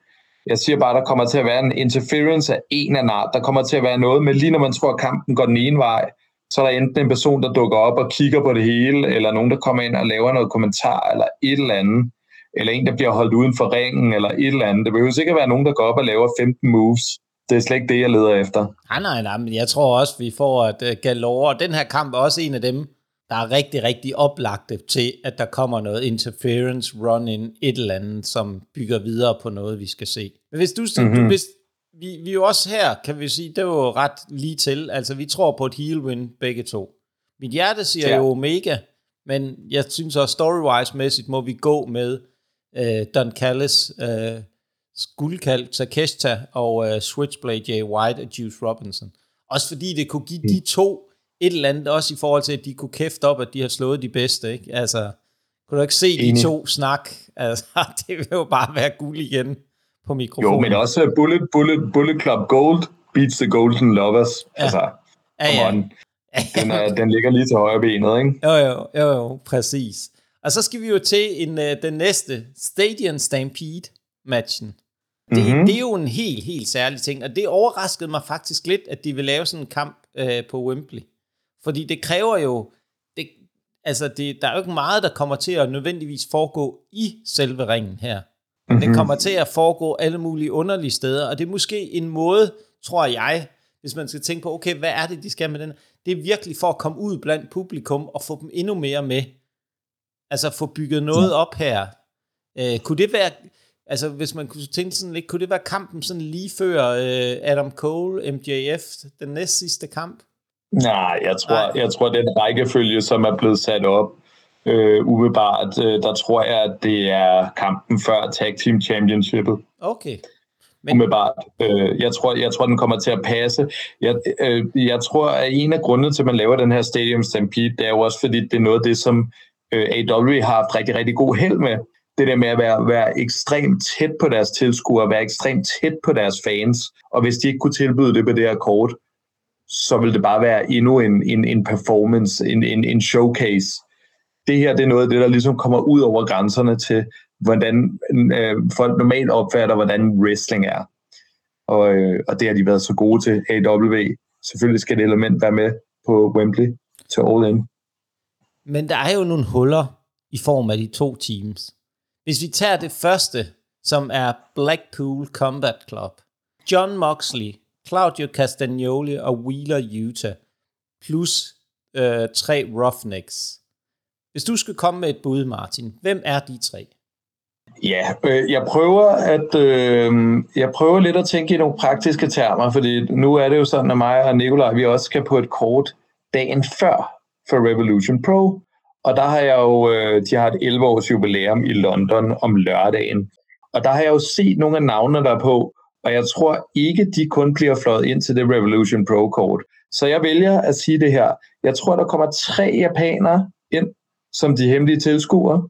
Jeg siger bare, der kommer til at være en interference af en af art. Der kommer til at være noget med, lige når man tror, at kampen går den ene vej, så er der enten en person, der dukker op og kigger på det hele, eller nogen, der kommer ind og laver noget kommentar, eller et eller andet, eller en, der bliver holdt uden for ringen, eller et eller andet. Det behøver ikke at være nogen, der går op og laver 15 moves. Det er slet ikke det, jeg leder efter. Nej, nej, nej, men jeg tror også, vi får at uh, Galore. Den her kamp er også en af dem, der er rigtig, rigtig oplagte til, at der kommer noget interference, run-in, et eller andet, som bygger videre på noget, vi skal se. Men hvis du, mm-hmm. du hvis, vi, vi er jo også her, kan vi sige, det er jo ret lige til. Altså, vi tror på et heel win begge to. Mit hjerte siger ja. jo Omega, men jeg synes også story-wise-mæssigt må vi gå med uh, Don Callis, uh, guldkald Takeshita og uh, Switchblade Jay White og Juice Robinson. Også fordi det kunne give mm. de to et eller andet, også i forhold til, at de kunne kæfte op, at de har slået de bedste. Ikke? Altså, kunne du ikke se Enig. de to snak? Altså, (laughs) det vil jo bare være guld igen på mikrofonen. Jo, men også Bullet, Bullet, Bullet Club Gold beats the Golden Lovers. Ja. Altså, ja, ja. On. Den, er, den ligger lige til højre benet, ikke? Jo, jo, jo, jo, præcis. Og så skal vi jo til en, uh, den næste Stadium Stampede-matchen. Det, mm-hmm. det er jo en helt, helt særlig ting, og det overraskede mig faktisk lidt, at de vil lave sådan en kamp uh, på Wembley. Fordi det kræver jo, det, altså det, der er jo ikke meget, der kommer til at nødvendigvis foregå i selve ringen her. Mm-hmm. Den kommer til at foregå alle mulige underlige steder, og det er måske en måde, tror jeg, hvis man skal tænke på, okay, hvad er det, de skal med den? Det er virkelig for at komme ud blandt publikum og få dem endnu mere med. Altså få bygget noget op her. Øh, kunne det være, altså hvis man kunne tænke sådan lidt, kunne det være kampen sådan lige før øh, Adam Cole, MJF, den næst sidste kamp? Nej, jeg tror, Nej. jeg tror, den rækkefølge, som er blevet sat op, øh, umiddelbart, øh, der tror jeg, at det er kampen før Tag Team Championshipet. Okay. Men... Umiddelbart. Øh, jeg, tror, jeg tror, den kommer til at passe. Jeg, øh, jeg tror, at en af grundene til, at man laver den her Stadium Stampede, det er jo også, fordi det er noget af det, som øh, AW har haft rigtig, rigtig god held med. Det der med at være, være ekstremt tæt på deres tilskuere, være ekstremt tæt på deres fans, og hvis de ikke kunne tilbyde det på det her kort, så vil det bare være endnu en, en, en performance, en, en, en showcase. Det her det er noget af det, der ligesom kommer ud over grænserne til, hvordan øh, folk normalt opfatter, hvordan wrestling er. Og, øh, og det har de været så gode til, AW. Selvfølgelig skal det element være med på Wembley til All In. Men der er jo nogle huller i form af de to teams. Hvis vi tager det første, som er Blackpool Combat Club. John Moxley Claudio Castagnoli og Wheeler Utah, plus øh, tre Roughnecks. Hvis du skulle komme med et bud, Martin, hvem er de tre? Ja, øh, jeg prøver at øh, jeg prøver lidt at tænke i nogle praktiske termer, fordi nu er det jo sådan, at mig og Nikolaj, vi også skal på et kort dagen før for Revolution Pro, og der har jeg jo, øh, de har et 11 års jubilæum i London om lørdagen, og der har jeg jo set nogle af navnene der på, og jeg tror ikke, de kun bliver fløjet ind til det Revolution Pro-kort. Så jeg vælger at sige det her. Jeg tror, der kommer tre japanere ind som de hemmelige tilskuere.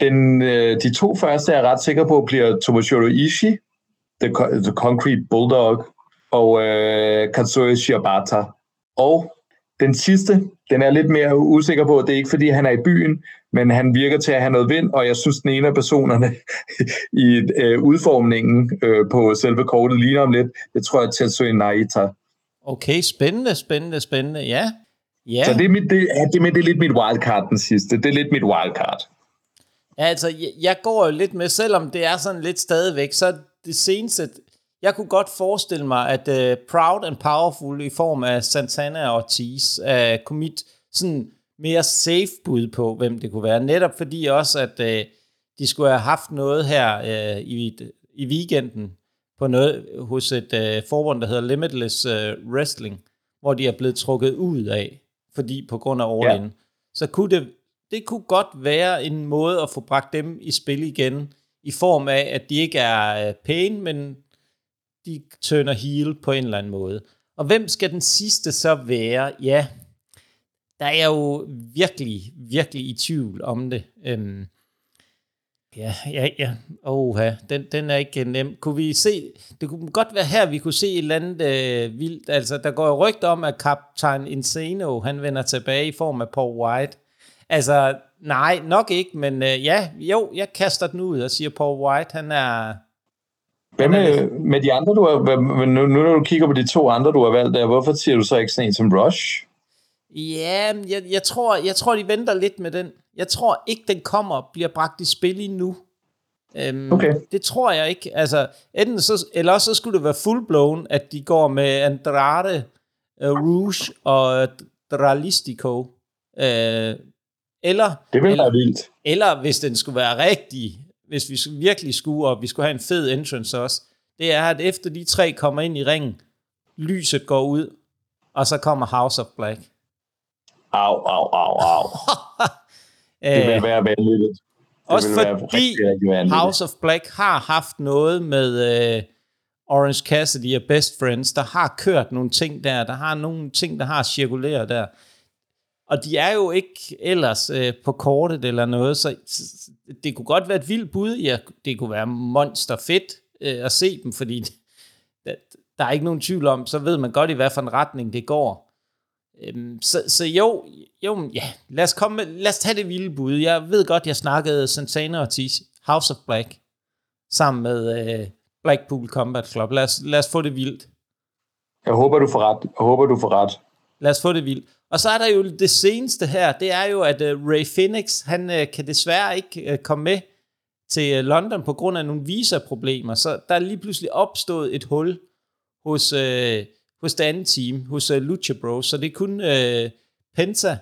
Den, øh, de to første er jeg ret sikker på bliver Tomoshiro Ishii, The, the Concrete Bulldog, og øh, Katsui Shibata. Og den sidste, den er lidt mere usikker på, det er ikke fordi han er i byen, men han virker til at have noget vind, og jeg synes, den ene af personerne (laughs) i øh, udformningen øh, på selve kortet ligner om lidt. Det tror jeg er Tetsuya Naita. Okay, spændende, spændende, spændende, ja ja. Så det er, mit, det, ja, det, det er lidt mit wildcard, den sidste. Det er lidt mit wildcard. Ja, altså, jeg, jeg går jo lidt med, selvom det er sådan lidt stadigvæk, så det seneste, jeg kunne godt forestille mig, at uh, Proud and Powerful i form af Santana og Ortiz uh, kunne mit sådan mere safe bud på, hvem det kunne være. Netop fordi også, at uh, de skulle have haft noget her uh, i, i weekenden på noget hos et uh, forbund, der hedder Limitless uh, Wrestling, hvor de er blevet trukket ud af, fordi på grund af All ja. Så kunne det, det kunne godt være en måde at få bragt dem i spil igen, i form af, at de ikke er uh, pæne, men de turner heel på en eller anden måde. Og hvem skal den sidste så være? Ja, der er jo virkelig, virkelig i tvivl om det. Øhm, ja, ja, ja. Oha, den, den er ikke nem. Kunne vi se, det kunne godt være her, vi kunne se et eller andet øh, vildt. Altså, der går jo rygter om, at kaptajn Insano, han vender tilbage i form af Paul White. Altså, nej, nok ikke, men øh, ja, jo, jeg kaster den ud og siger, Paul White, han er, hvad med, med de andre, du har, nu, nu når du kigger på de to andre, du har valgt der, hvorfor siger du så ikke sådan en som Rush? Ja, jeg, jeg, tror, jeg tror, de venter lidt med den. Jeg tror ikke, den kommer bliver bragt i spil endnu. Øhm, Okay. Det tror jeg ikke. Altså, enten så, eller også så skulle det være full-blown, at de går med Andrade, uh, Rouge og Dralistico. Uh, eller, Det ville eller, være vildt. eller hvis den skulle være rigtig, hvis vi virkelig skulle, og vi skulle have en fed entrance også, det er, at efter de tre kommer ind i ringen, lyset går ud, og så kommer House of Black. Au, au, au, au. (laughs) Det Øh, vil være vanvittigt. Det Også fordi rigtig. House of Black har haft noget med uh, Orange Cassidy og Best Friends, der har kørt nogle ting der, der har nogle ting, der har cirkuleret der. Og de er jo ikke ellers uh, på kortet eller noget, så det kunne godt være et vildt bud. Ja, det kunne være monster fedt uh, at se dem, fordi (laughs) der, der er ikke nogen tvivl om, så ved man godt i hvad for en retning det går. Øhm, så, så jo, jo, ja, lad os, komme med, lad os tage det vilde bud. Jeg ved godt, jeg snakkede Santana og Ortiz, House of Black, sammen med øh, Blackpool Combat Club. Lad os, lad os få det vildt. Jeg håber, du får ret. Jeg håber, du får ret. Lad os få det vildt. Og så er der jo det seneste her, det er jo, at uh, Ray Phoenix, han uh, kan desværre ikke uh, komme med til uh, London på grund af nogle visa-problemer. Så der er lige pludselig opstået et hul hos, uh, hos det andet team, hos uh, Lucha Bros. Så det er kun uh, Penta.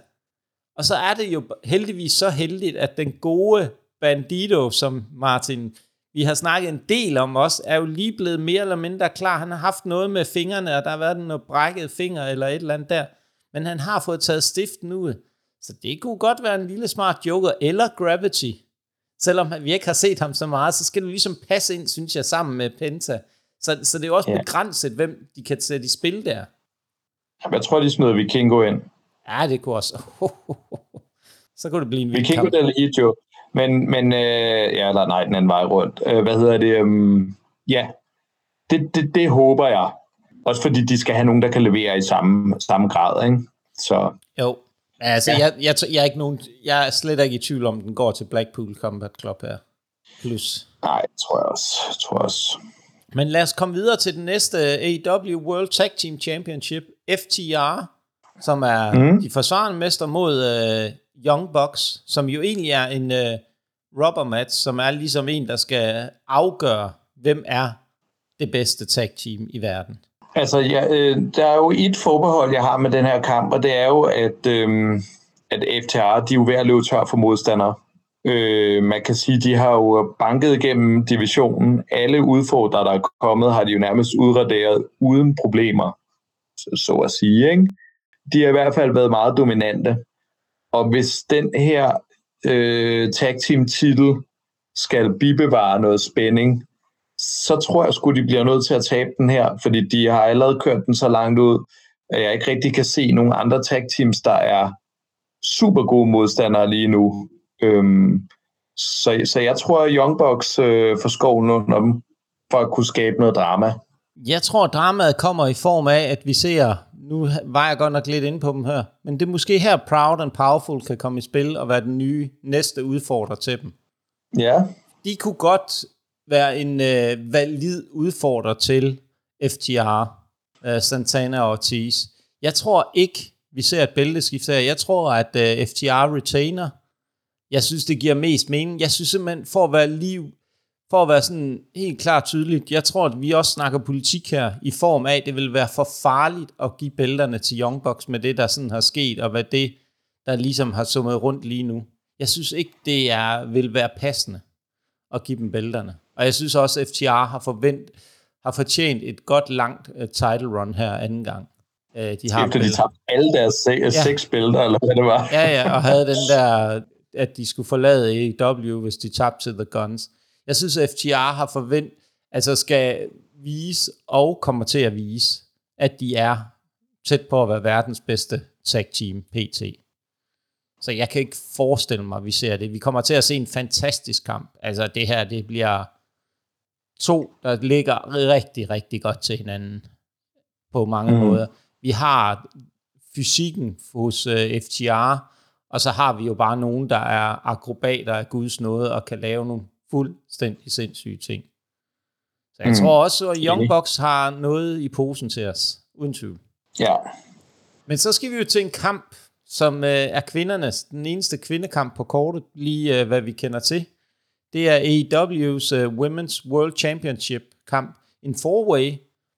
Og så er det jo heldigvis så heldigt, at den gode Bandito, som Martin, vi har snakket en del om også, er jo lige blevet mere eller mindre klar. Han har haft noget med fingrene, og der har været noget brækket finger eller et eller andet der. Men han har fået taget stiften ud. Så det kunne godt være en lille smart joker, eller Gravity. Selvom vi ikke har set ham så meget, så skal du ligesom passe ind, synes jeg, sammen med Penta. Så, så det er jo også Ja. begrænset, hvem de kan sætte i spil der. Jeg tror, de smider Vikingo ind. Ja, det kunne også. (laughs) så kunne det blive en vild Vikingo del Ijo. Men, men øh, ja, eller nej, den anden vej rundt. Øh, hvad hedder det? Um, ja, det, det, det håber jeg. Også fordi de skal have nogen, der kan levere i samme, samme grad, ikke? Så Jo. Altså, Ja. jeg, jeg, jeg, er ikke nogen, jeg er slet ikke i tvivl om, den går til Blackpool Combat Club her. Plus. nej, tror jeg også. Tror jeg også. Men lad os komme videre til den næste AEW World Tag Team Championship, FTR, som er mm. de forsvarende mester mod uh, Young Bucks, som jo egentlig er en uh, rubber match, som er ligesom en, der skal afgøre, hvem er det bedste tag team i verden. Altså, ja, øh, der er jo et forbehold, jeg har med den her kamp, og det er jo, at, øh, at FTR, de er jo ved at løbe tør for modstandere. Øh, man kan sige, de har jo banket igennem divisionen. Alle udfordrere, der er kommet, har de jo nærmest udraderet uden problemer, så, så at sige. Ikke? De har i hvert fald været meget dominante. Og hvis den her øh, tag team titel skal bibevare noget spænding, så tror jeg sgu, de bliver nødt til at tabe den her, fordi de har allerede kørt den så langt ud, at jeg ikke rigtig kan se nogen andre tag teams, der er super gode modstandere lige nu. Øhm, så, så jeg tror, at Young Bucks øh, får skoven under dem, for at kunne skabe noget drama. Jeg tror, dramaet kommer i form af, at vi ser, nu var jeg godt nok lidt inde på dem her, men det er måske her Proud and Powerful kan komme i spil og være den nye næste udfordrer til dem. Ja, De kunne godt være en øh, valid udfordrer til FTR, øh, Santana og Ortiz. Jeg tror ikke, vi ser et bælteskift her. Jeg tror, at øh, FTR retainer. Jeg synes, det giver mest mening. Jeg synes simpelthen, for at være liv, for at være sådan helt klart tydeligt, jeg tror, at vi også snakker politik her, i form af, at det vil være for farligt at give bælterne til Young Bucks med det, der sådan har sket, og hvad det, der ligesom har summet rundt lige nu. Jeg synes ikke, det er, vil være passende at give dem bælterne. Og jeg synes også, at FTR har, forvent, har fortjent et godt langt uh, title run her anden gang. Uh, de har efter de tabte alle deres se- ja. seks bælter, eller hvad det var. Ja, ja, og havde den der, at de skulle forlade AEW, hvis de tabte til The Guns. Jeg synes, at FTR har forvent, altså skal vise og kommer til at vise, at de er tæt på at være verdens bedste tag team PT. Så jeg kan ikke forestille mig, at vi ser det. Vi kommer til at se en fantastisk kamp. Altså det her, det bliver to, der ligger rigtig, rigtig godt til hinanden på mange mm. Måder. Vi har fysikken hos uh, FTR, og så har vi jo bare nogen, der er akrobater af Guds nåde, og kan lave nogle fuldstændig sindssyge ting. Så jeg mm. Tror også, at Young. Bucks har noget i posen til os, uden tvivl. Ja, Men så skal vi jo til en kamp, som øh, er kvindernes, den eneste kvindekamp på kortet, lige øh, hvad vi kender til. Det er AEW's uh, Women's World Championship kamp. En four-way,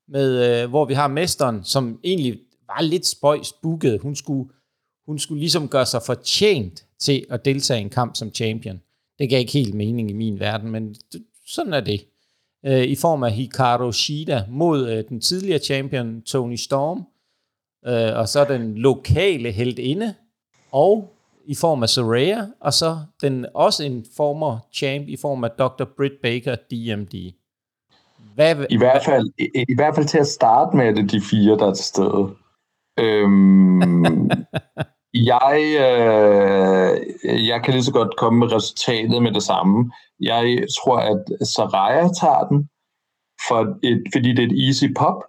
med, uh, hvor vi har mesteren, som egentlig var lidt spøjs booket. Hun skulle, hun skulle ligesom gøre sig fortjent til at deltage i en kamp som champion. Det gav ikke helt mening i min verden, men sådan er det. Uh, I form af Hikaru Shida mod uh, den tidligere champion Tony Storm, uh, og så den lokale heldinde, og i form af Soraya, og så den også en former champ i form af Dr. Britt Baker, DMD. Hvad, I, hvert fald, i, I hvert fald til at starte med, det de fire, der er til stede. Øhm, (laughs) jeg, øh, jeg kan lige så godt komme med resultatet med det samme. Jeg tror, at Saraya tager den, for et, fordi det er et easy pop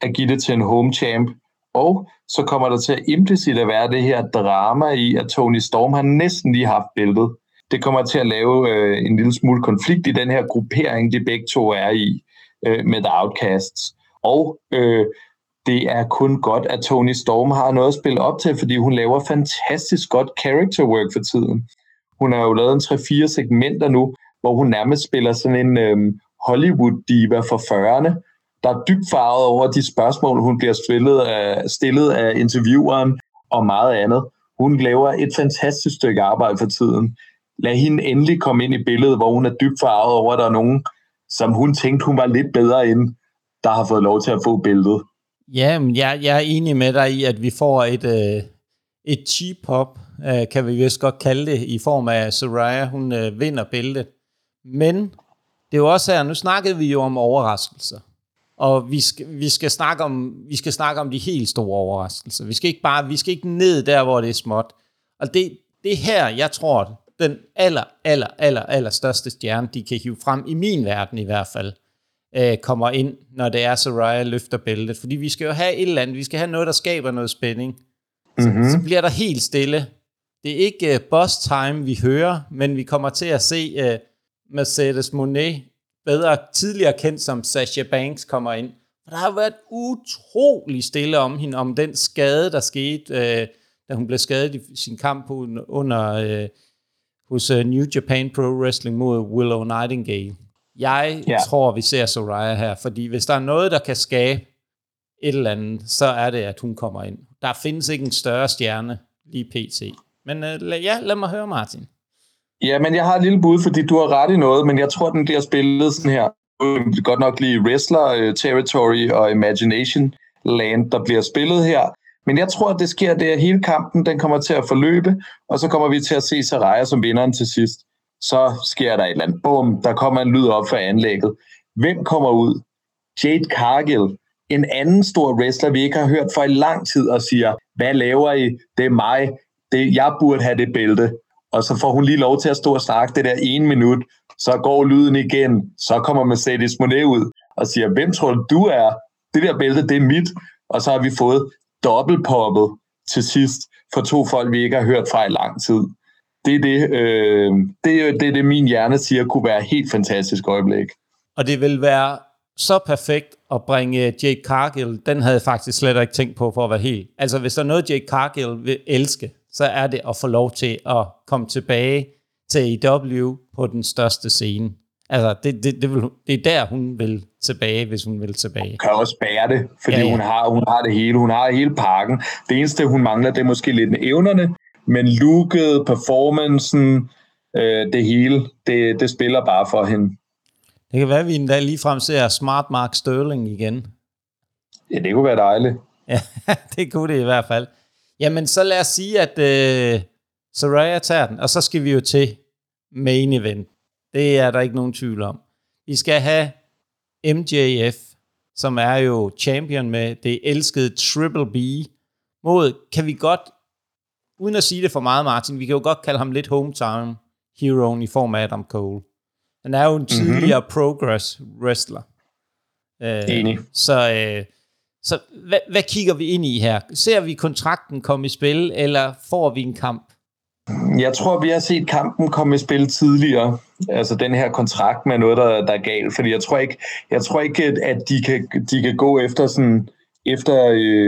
at give det til en home champ. Og så kommer der til at implicit at være det her drama i, at Tony Storm har næsten lige haft bæltet. Det kommer til at lave øh, en lille smule konflikt i den her gruppering, de begge to er i øh, med The Outcasts. Og øh, det er kun godt, at Tony Storm har noget at spille op til, fordi hun laver fantastisk godt character work for tiden. Hun har jo lavet en 3-4 segmenter nu, hvor hun nærmest spiller sådan en øhm, Hollywood-diva for 40'erne, der er dybt farvet over de spørgsmål, hun bliver stillet af, stillet af intervieweren og meget andet. Hun laver et fantastisk stykke arbejde for tiden. Lad hende endelig komme ind i billedet, hvor hun er dybt farvet over, at der er nogen, som hun tænkte, hun var lidt bedre end, der har fået lov til at få billedet. Ja, men jeg, jeg er enig med dig i, at vi får et, øh, et cheap pop, øh, kan vi vist godt kalde det, i form af Soraya. Hun øh, vinder bæltet. Men det er jo også her, nu snakkede vi jo om overraskelser. Og vi skal, vi skal, snakke om, vi skal snakke om de helt store overraskelser. Vi skal ikke bare, vi skal ikke ned der, hvor det er småt. Og det, det her, jeg tror, den aller, aller, aller, aller største stjerne, de kan hive frem, i min verden i hvert fald, øh, kommer ind, når det er Soraya løfter bæltet. Fordi vi skal jo have et eller andet, vi skal have noget, der skaber noget spænding. Mm-hmm. Så, så bliver der helt stille. Det er ikke uh, boss time, vi hører, men vi kommer til at se uh, Mercedes Monet bedre tidligere kendt som Sasha Banks, kommer ind. Og der har været utrolig stille om hende, om den skade, der skete, øh, da hun blev skadet i sin kamp under øh, hos uh, New Japan Pro Wrestling mod Willow Nightingale. Jeg yeah. tror, vi ser Soraya her, fordi hvis der er noget, der kan skabe et eller andet, så er det, at hun kommer ind. Der findes ikke en større stjerne lige pt. Men uh, ja, lad mig høre, Martin. Ja, men jeg har et lille bud, fordi du har ret i noget, men jeg tror, den bliver spillet sådan her. Godt nok lige Wrestler uh, Territory og Imagination Land, der bliver spillet her. Men jeg tror, at det sker det, at hele kampen den kommer til at forløbe, og så kommer vi til at se Saraya som vinderen til sidst. Så sker der et eller andet. Bum, der kommer en lyd op fra anlægget. Hvem kommer ud? Jade Cargill, en anden stor wrestler, vi ikke har hørt for i lang tid, og siger, hvad laver I? Det er mig. Det, jeg burde have det bælte og så får hun lige lov til at stå og snakke det der ene minut, så går lyden igen, så kommer Mercedes Monet ud og siger, hvem tror du, du er? Det der bælte, det er mit. Og så har vi fået dobbeltpoppet til sidst for to folk, vi ikke har hørt fra i lang tid. Det er det, øh, det, er, det, det, min hjerne siger kunne være et helt fantastisk øjeblik. Og det vil være så perfekt at bringe Jake Cargill, den havde jeg faktisk slet ikke tænkt på for at være helt. Altså hvis der er noget, Jake Cargill vil elske, så er det at få lov til at komme tilbage til AEW på den største scene. Altså, det, det, det, vil, det er der, hun vil tilbage, hvis hun vil tilbage. Hun kan også bære det, fordi ja, ja. Hun, har, hun har det hele. Hun har hele pakken. Det eneste, hun mangler, det er måske lidt med evnerne, men looket, performancen, øh, det hele, det, det spiller bare for hende. Det kan være, at vi en dag ligefrem ser Smart Mark Sterling igen. Ja, det kunne være dejligt. Ja, (laughs) det kunne det i hvert fald. Jamen, så lad os sige, at øh, Soraya tager den, og så skal vi jo til main event. Det er der ikke nogen tvivl om. Vi skal have MJF, som er jo champion med det elskede Triple B, mod, kan vi godt, uden at sige det for meget, Martin, vi kan jo godt kalde ham lidt hometown hero i form af Adam Cole. Han er jo en mhm. tidligere mm-hmm. progress wrestler. Øh, Enig. Så øh, så hvad, hvad kigger vi ind i her? Ser vi kontrakten komme i spil, eller får vi en kamp? Jeg tror, vi har set kampen komme i spil tidligere. Altså den her kontrakt med noget, der, der er galt. Fordi jeg tror ikke, jeg tror ikke at de kan, de kan gå efter sådan efter øh,